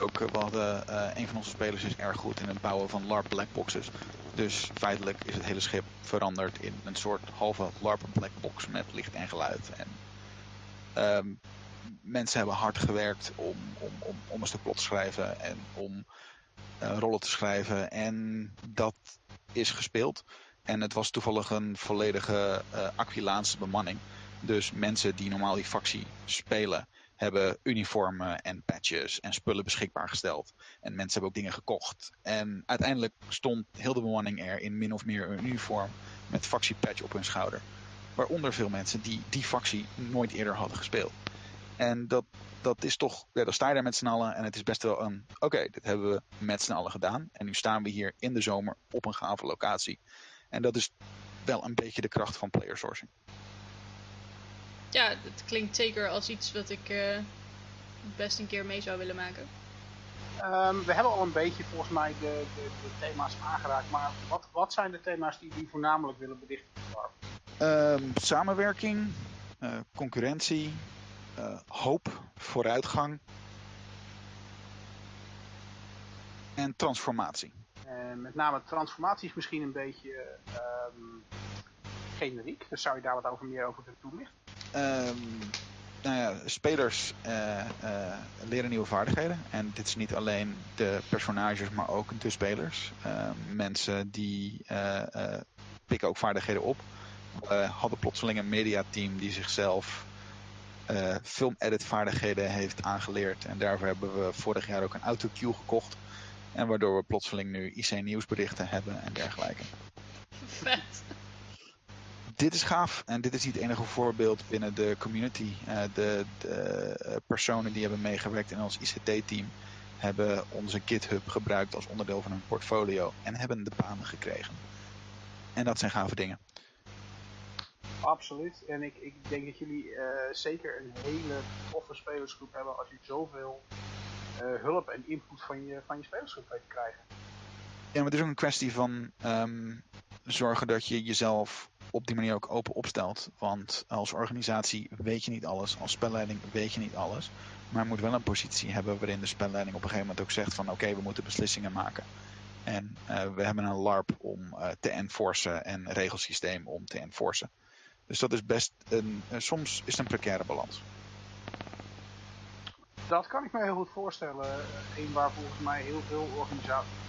Ook, eh, we hadden, eh, een van onze spelers is erg goed in het bouwen van LARP blackboxes. Dus feitelijk is het hele schip veranderd in een soort halve LARP blackbox met licht en geluid. En, ehm, mensen hebben hard gewerkt om, om, om, om een stuk plot te schrijven en om eh, rollen te schrijven. En dat is gespeeld. En het was toevallig een volledige uh, Aquilaanse bemanning. Dus mensen die normaal die factie spelen, hebben uniformen en patches en spullen beschikbaar gesteld. En mensen hebben ook dingen gekocht. En uiteindelijk stond heel de bemanning er in min of meer een uniform met factiepatch op hun schouder. Waaronder veel mensen die die factie nooit eerder hadden gespeeld. En dat, dat is toch, ja, dan sta je daar met z'n allen en het is best wel een, oké, dit hebben we met z'n allen gedaan. En nu staan we hier in de zomer op een gave locatie. En dat is wel een beetje de kracht van player sourcing. Ja, het klinkt zeker als iets wat ik eh, best een keer mee zou willen maken. Um, we hebben al een beetje volgens mij de, de, de thema's aangeraakt, maar wat, wat zijn de thema's die jullie voornamelijk willen belichten? Um, samenwerking, uh, concurrentie, uh, hoop, vooruitgang en transformatie. En met name transformatie is misschien een beetje um, generiek, dus zou je daar wat over meer over kunnen toelichten? Um, nou ja, spelers uh, uh, leren nieuwe vaardigheden. En dit is niet alleen de personages, maar ook de spelers. Uh, mensen die eh, pikken ook vaardigheden op. We hadden plotseling een mediateam die zichzelf film-edit vaardigheden heeft aangeleerd. En daarvoor hebben we vorig jaar ook een autocue gekocht. En waardoor we plotseling nu IC nieuwsberichten hebben en dergelijke. Vet dit is gaaf en dit is niet het enige voorbeeld binnen de community. Uh, de, de personen die hebben meegewerkt in ons ICT-team hebben onze GitHub gebruikt als onderdeel van hun portfolio en hebben de banen gekregen. En dat zijn gave dingen. Absoluut. En ik, ik denk dat jullie uh, zeker een hele toffe spelersgroep hebben als je zoveel hulp en input van je, van je spelersgroep weet krijgen. Maar het is ook een kwestie van um, zorgen dat je jezelf op die manier ook open opstelt. Want als organisatie weet je niet alles, als spelleiding weet je niet alles. Maar je moet wel een positie hebben waarin de spelleiding op een gegeven moment ook zegt van oké, we moeten beslissingen maken. En uh, we hebben een LARP om uh, te enforcen en een regelsysteem om te enforcen. Dus dat is best een, uh, soms is het een precaire balans. Dat kan ik me heel goed voorstellen. Een waar volgens mij heel veel organisaties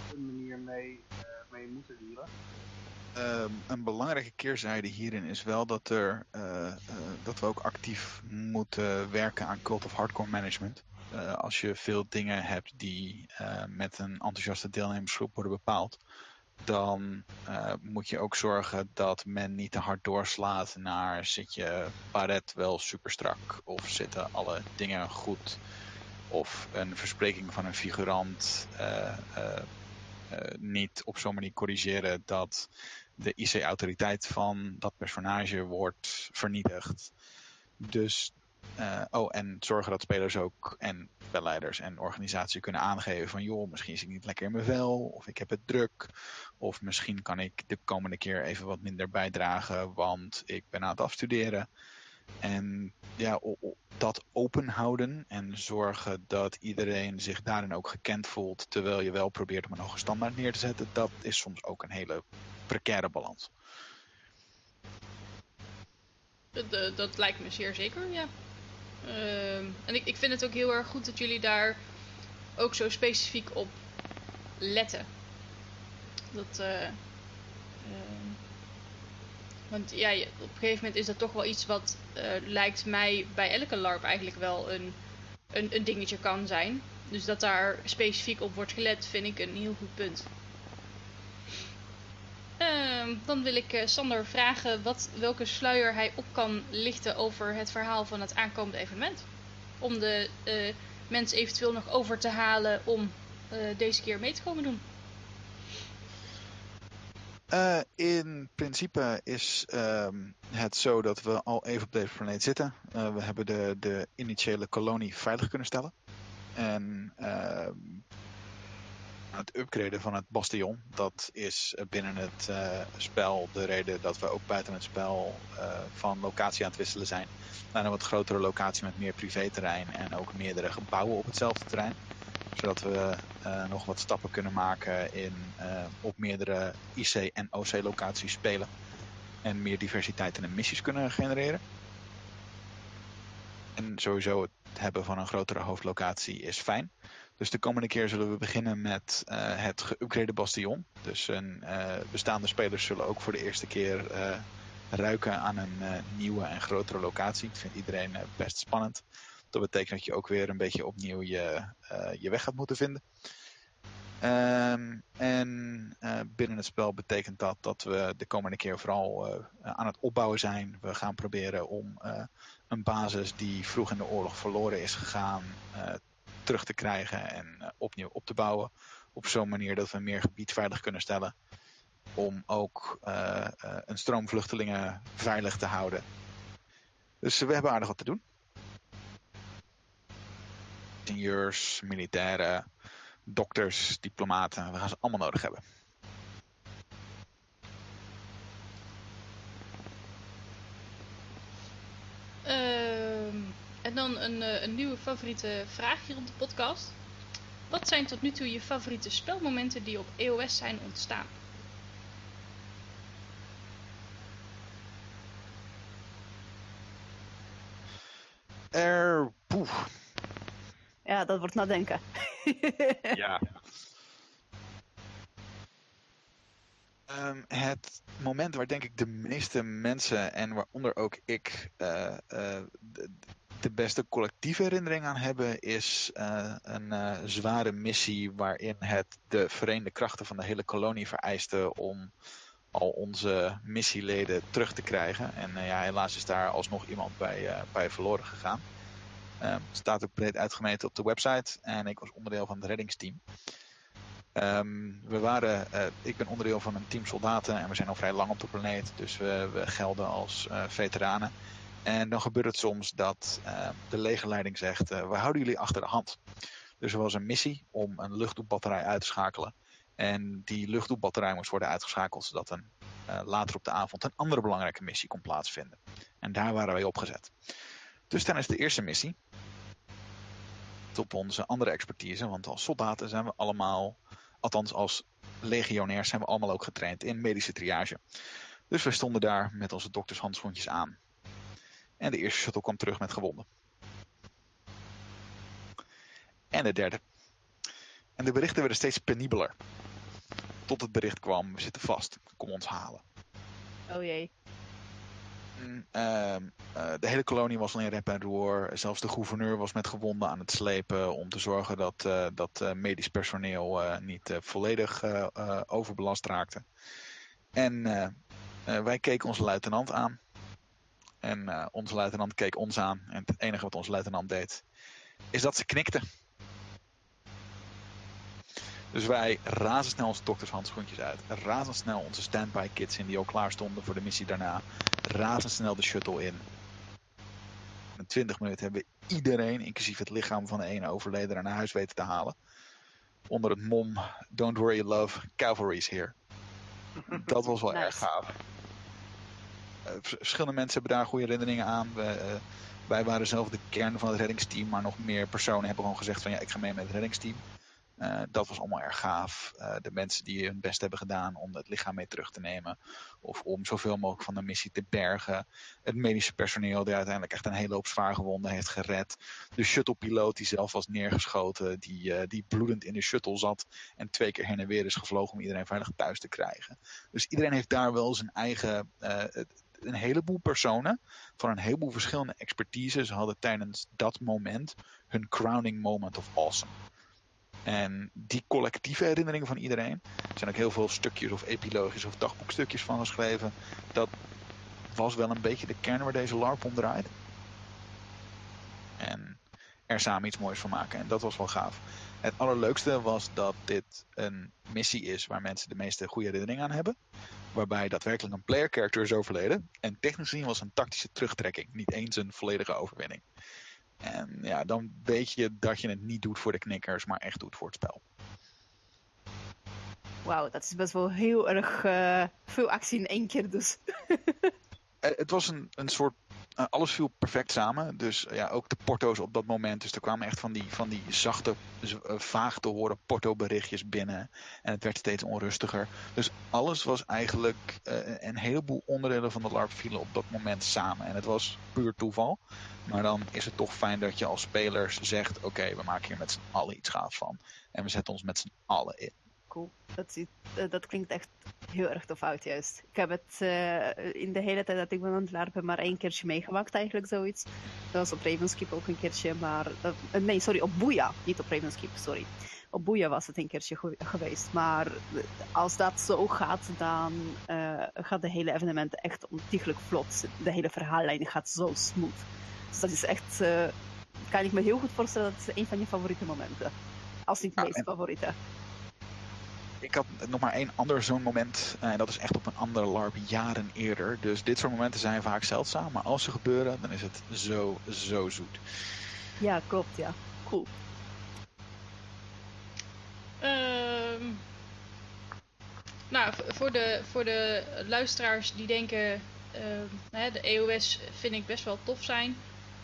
een manier mee, mee moeten dealen. Uh, een belangrijke keerzijde hierin is wel dat, er, uh, uh, dat we ook actief moeten werken aan cult of hardcore management. Als je veel dingen hebt die met een enthousiaste deelnemersgroep worden bepaald, dan moet je ook zorgen dat men niet te hard doorslaat naar zit je paret wel super strak of zitten alle dingen goed of een verspreking van een figurant niet op zo'n manier corrigeren dat de IC-autoriteit van dat personage wordt vernietigd. Dus eh, oh, en zorgen dat spelers ook en spelleiders en organisaties kunnen aangeven van joh, misschien zit ik niet lekker in mijn vel, of ik heb het druk, of misschien kan ik de komende keer even wat minder bijdragen, want ik ben aan het afstuderen. En ja, dat open houden en zorgen dat iedereen zich daarin ook gekend voelt, terwijl je wel probeert om een hoge standaard neer te zetten, dat is soms ook een hele precaire balans. Dat, eh, dat lijkt me zeer zeker, ja. Ehm, en ik, ik vind het ook heel erg goed dat jullie daar ook zo specifiek op letten. Dat, uh, want ja, op een gegeven moment is dat toch wel iets wat uh, lijkt mij bij elke LARP eigenlijk wel een, een, een dingetje kan zijn. Dus dat daar specifiek op wordt gelet, vind ik een heel goed punt. Uh, dan wil ik uh, Sander vragen wat, welke sluier hij op kan lichten over het verhaal van het aankomende evenement. Om de uh, mensen eventueel nog over te halen om deze keer mee te komen doen. Uh, in principe is um, het zo dat we al even op deze planeet zitten. Uh, we hebben de, de initiële kolonie veilig kunnen stellen. En uh, het upgraden van het bastion, dat is binnen het spel de reden dat we ook buiten het spel van locatie aan het wisselen zijn. Naar een wat grotere locatie met meer privéterrein en ook meerdere gebouwen op hetzelfde terrein zodat we uh, nog wat stappen kunnen maken in uh, op meerdere IC en OC locaties spelen. En meer diversiteit in de missies kunnen genereren. En sowieso het hebben van een grotere hoofdlocatie is fijn. Dus de komende keer zullen we beginnen met uh, het geüpgrade bastion. Dus een, bestaande spelers zullen ook voor de eerste keer ruiken aan een nieuwe en grotere locatie. Dat vindt iedereen best spannend. Dat betekent dat je ook weer een beetje opnieuw je, uh, je weg gaat moeten vinden. Um, en uh, binnen het spel betekent dat dat we de komende keer vooral uh, aan het opbouwen zijn. We gaan proberen om een basis die vroeg in de oorlog verloren is gegaan terug te krijgen en opnieuw op te bouwen. Op zo'n manier dat we meer gebied veilig kunnen stellen. Om ook een stroom vluchtelingen veilig te houden. Dus we hebben aardig wat te doen ingenieurs, militairen, dokters, diplomaten. We gaan ze allemaal nodig hebben. Uh, en dan een, eh, een nieuwe favoriete vraag hier op de podcast. Wat zijn tot nu toe je favoriete spelmomenten die op EOS zijn ontstaan? Er, poeh, ja, dat wordt nadenken. ja. Um, het moment waar denk ik de meeste mensen en waaronder ook ik uh, uh, de, de, beste collectieve herinnering aan hebben is uh, een zware missie waarin het de verenigde krachten van de hele kolonie vereiste om al onze missieleden terug te krijgen. En ja, helaas is daar alsnog iemand bij, bij verloren gegaan. Uh, staat ook breed uitgemeten op de website. En ik was onderdeel van het reddingsteam. Um, we waren, uh, ik ben onderdeel van een team soldaten en we zijn al vrij lang op de planeet. Dus we, gelden als uh, veteranen. En dan gebeurt het soms dat uh, de legerleiding zegt, we houden jullie achter de hand. Dus er was een missie om een luchtdoelbatterij uit te schakelen. En die luchtdoelbatterij moest worden uitgeschakeld zodat een, later op de avond een andere belangrijke missie kon plaatsvinden. En daar waren wij opgezet. Dus tijdens de eerste missie op onze andere expertise. Want als soldaten zijn we allemaal, althans als legionairs zijn we allemaal ook getraind in medische triage. Dus we stonden daar met onze doktershandschoentjes aan. En de eerste shuttle kwam terug met gewonden. En de derde. En de berichten werden steeds penibeler. Tot het bericht kwam, we zitten vast, kom ons halen. Oh jee. Uh, de hele kolonie was al in rep en roer. Zelfs de gouverneur was met gewonden aan het slepen om te zorgen dat, uh, dat uh, medisch personeel niet volledig overbelast raakte. En wij keken onze luitenant aan. En onze luitenant keek ons aan. En het enige wat onze luitenant deed, is dat ze knikte. Dus wij razendsnel onze doktershandschoentjes uit. Razendsnel onze standby kits in die al klaar stonden voor de missie daarna. Razendsnel de shuttle in. in 20 minuten hebben we iedereen, inclusief het lichaam van de ene overledene, naar huis weten te halen. Onder het mom, don't worry love, cavalry's here. Dat was wel Nice. erg gaaf. Eh, vers- verschillende mensen hebben daar goede herinneringen aan. We, eh, wij waren zelf de kern van het reddingsteam, maar nog meer personen hebben gewoon gezegd van ja, ik ga mee met het reddingsteam. Eh, dat was allemaal erg gaaf. Eh, de mensen die hun best hebben gedaan om het lichaam mee terug te nemen. Of om zoveel mogelijk van de missie te bergen. Het medische personeel die uiteindelijk echt een hele hoop zwaargewonden heeft gered. De shuttlepiloot die zelf was neergeschoten. Die, eh, die bloedend in de shuttle zat. En twee keer heen en weer is gevlogen om iedereen veilig thuis te krijgen. Dus iedereen heeft daar wel zijn eigen... een heleboel personen van een heleboel verschillende expertises hadden tijdens dat moment hun crowning moment of awesome. En die collectieve herinneringen van iedereen, er zijn ook heel veel stukjes of epilogisch of dagboekstukjes van geschreven. Dat was wel een beetje de kern waar deze LARP om draait. En er samen iets moois van maken. En dat was wel gaaf. Het allerleukste was dat dit een missie is waar mensen de meeste goede herinneringen aan hebben. Waarbij daadwerkelijk een player character is overleden. En technisch gezien was een tactische terugtrekking. Niet eens een volledige overwinning. En ja, dan weet je dat je het niet doet voor de knikkers, maar echt doet voor het spel. Wauw, dat is best wel heel erg eh, veel actie in één keer dus. Eh, het was een, een soort. Eh, alles viel perfect samen. Dus eh, ja, ook de porto's op dat moment. Dus er kwamen echt van die, van die zachte, eh, vaag te horen porto-berichtjes binnen. En het werd steeds onrustiger. Dus alles was eigenlijk. eh, een heleboel onderdelen van de LARP vielen op dat moment samen. En het was puur toeval. Maar dan is het toch fijn dat je als spelers zegt: Oké, we maken hier met z'n allen iets gaafs van. En we zetten ons met z'n allen in. Cool. Dat, ziet, eh, dat klinkt echt heel erg tof uit, juist. Ik heb het eh, in de hele tijd dat ik ben aan het larpen maar één keertje meegemaakt, eigenlijk zoiets. Dat was op Ravenskip ook een keertje, maar... eh, nee, sorry, op Boeia. Niet op Ravenskip, sorry. Op Boeia was het een keertje ge- geweest. Maar als dat zo gaat, dan gaat de hele evenement echt ontiegelijk vlot. De hele verhaallijn gaat zo smooth. Dus dat is echt... kan ik me heel goed voorstellen, dat is een van je favoriete momenten. Als niet Ja, meest favoriete. Ik had nog maar één ander zo'n moment. eh, En dat is echt op een andere LARP jaren eerder. Dus dit soort momenten zijn vaak zeldzaam. Maar als ze gebeuren, dan is het zo, zo zoet. Ja, klopt, ja. Cool. Ehm, nou, voor de, voor de luisteraars die denken, ehm, hè, de EOS vind ik best wel tof zijn.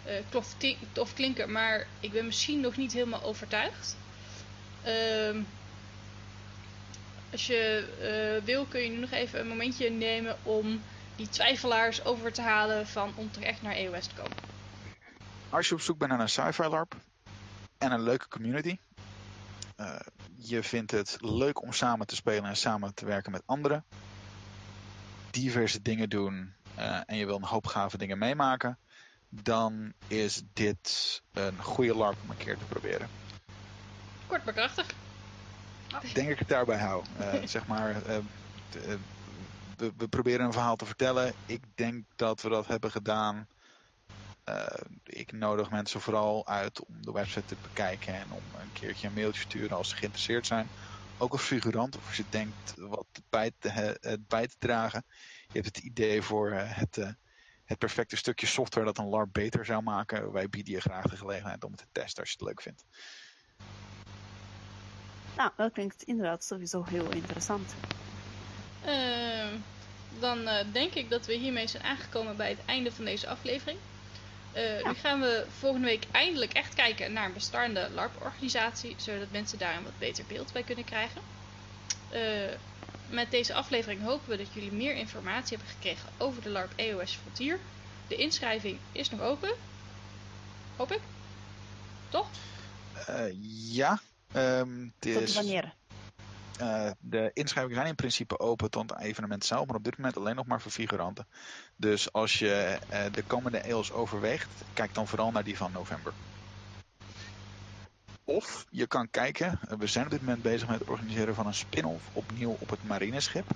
eh tof, tof klinken, maar ik ben misschien nog niet helemaal overtuigd. Ehm, als je eh, wil, kun je nu nog even een momentje nemen om die twijfelaars over te halen van om toch echt naar EOS te komen. Als je op zoek bent naar een sci-fi LARP en een leuke community. eh, je vindt het leuk om samen te spelen en samen te werken met anderen. Diverse dingen doen eh, en je wil een hoop gave dingen meemaken. Dan is dit een goede LARP om een keer te proberen. Kort maar krachtig. Denk dat ik het daarbij hou. Eh, zeg maar, eh, eh, we, we proberen een verhaal te vertellen. Ik denk dat we dat hebben gedaan. Ik nodig mensen vooral uit om de website te bekijken en om een keertje een mailtje te sturen als ze geïnteresseerd zijn. Ook als figurant, of als je denkt wat bij te, bij te dragen. Je hebt het idee voor het, het perfecte stukje software dat een LARP beter zou maken. Wij bieden je graag de gelegenheid om het te testen als je het leuk vindt. Nou, dat klinkt inderdaad sowieso heel interessant. Ehm, dan eh, denk ik dat we hiermee zijn aangekomen bij het einde van deze aflevering. Eh, Ja. Nu gaan we volgende week eindelijk echt kijken naar een bestaande LARP-organisatie, zodat mensen daar een wat beter beeld bij kunnen krijgen. Eh, met deze aflevering hopen we dat jullie meer informatie hebben gekregen over de LARP EOS Frontier. De inschrijving is nog open. Hoop ik. Toch? Eh, ja. Het Tot is- wanneer? Eh, de inschrijvingen zijn in principe open tot het evenement zelf, maar op dit moment alleen nog maar voor figuranten. Dus als je eh, de komende EOS overweegt, kijk dan vooral naar die van november. Of je kan kijken, eh, we zijn op dit moment bezig met het organiseren van een spin-off opnieuw op het marineschip.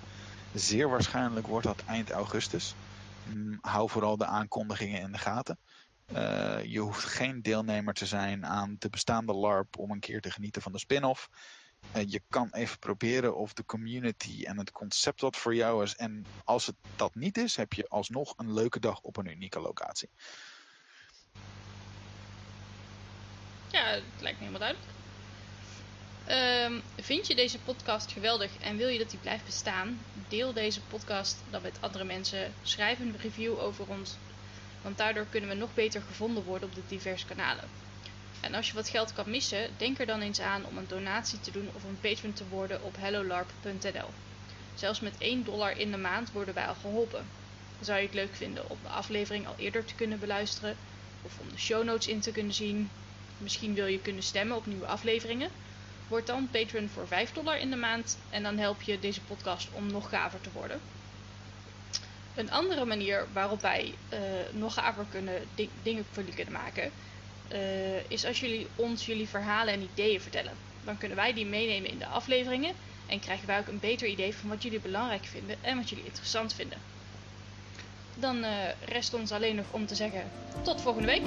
Zeer waarschijnlijk wordt dat eind augustus. Mm, hou vooral de aankondigingen in de gaten. Eh, je hoeft geen deelnemer te zijn aan de bestaande LARP om een keer te genieten van de spin-off. Eh, je kan even proberen of de community en het concept wat voor jou is. En als het dat niet is, heb je alsnog een leuke dag op een unieke locatie. Ja, het lijkt me helemaal duidelijk. Ehm, vind je deze podcast geweldig en wil je dat die blijft bestaan? Deel deze podcast dan met andere mensen. Schrijf een review over ons, want daardoor kunnen we nog beter gevonden worden op de diverse kanalen. En als je wat geld kan missen, denk er dan eens aan om een donatie te doen of een patron te worden op hellolarp.nl. Zelfs met 1 dollar in de maand worden wij al geholpen. Zou je het leuk vinden om de aflevering al eerder te kunnen beluisteren of om de show notes in te kunnen zien? Misschien wil je kunnen stemmen op nieuwe afleveringen? Word dan patron voor 5 dollar in de maand en dan help je deze podcast om nog gaver te worden. Een andere manier waarop wij uh, nog gaver kunnen ding, dingen voor jullie kunnen maken, uh, is als jullie ons jullie verhalen en ideeën vertellen. Dan kunnen wij die meenemen in de afleveringen en krijgen wij ook een beter idee van wat jullie belangrijk vinden en wat jullie interessant vinden. Dan uh, rest ons alleen nog om te zeggen tot volgende week.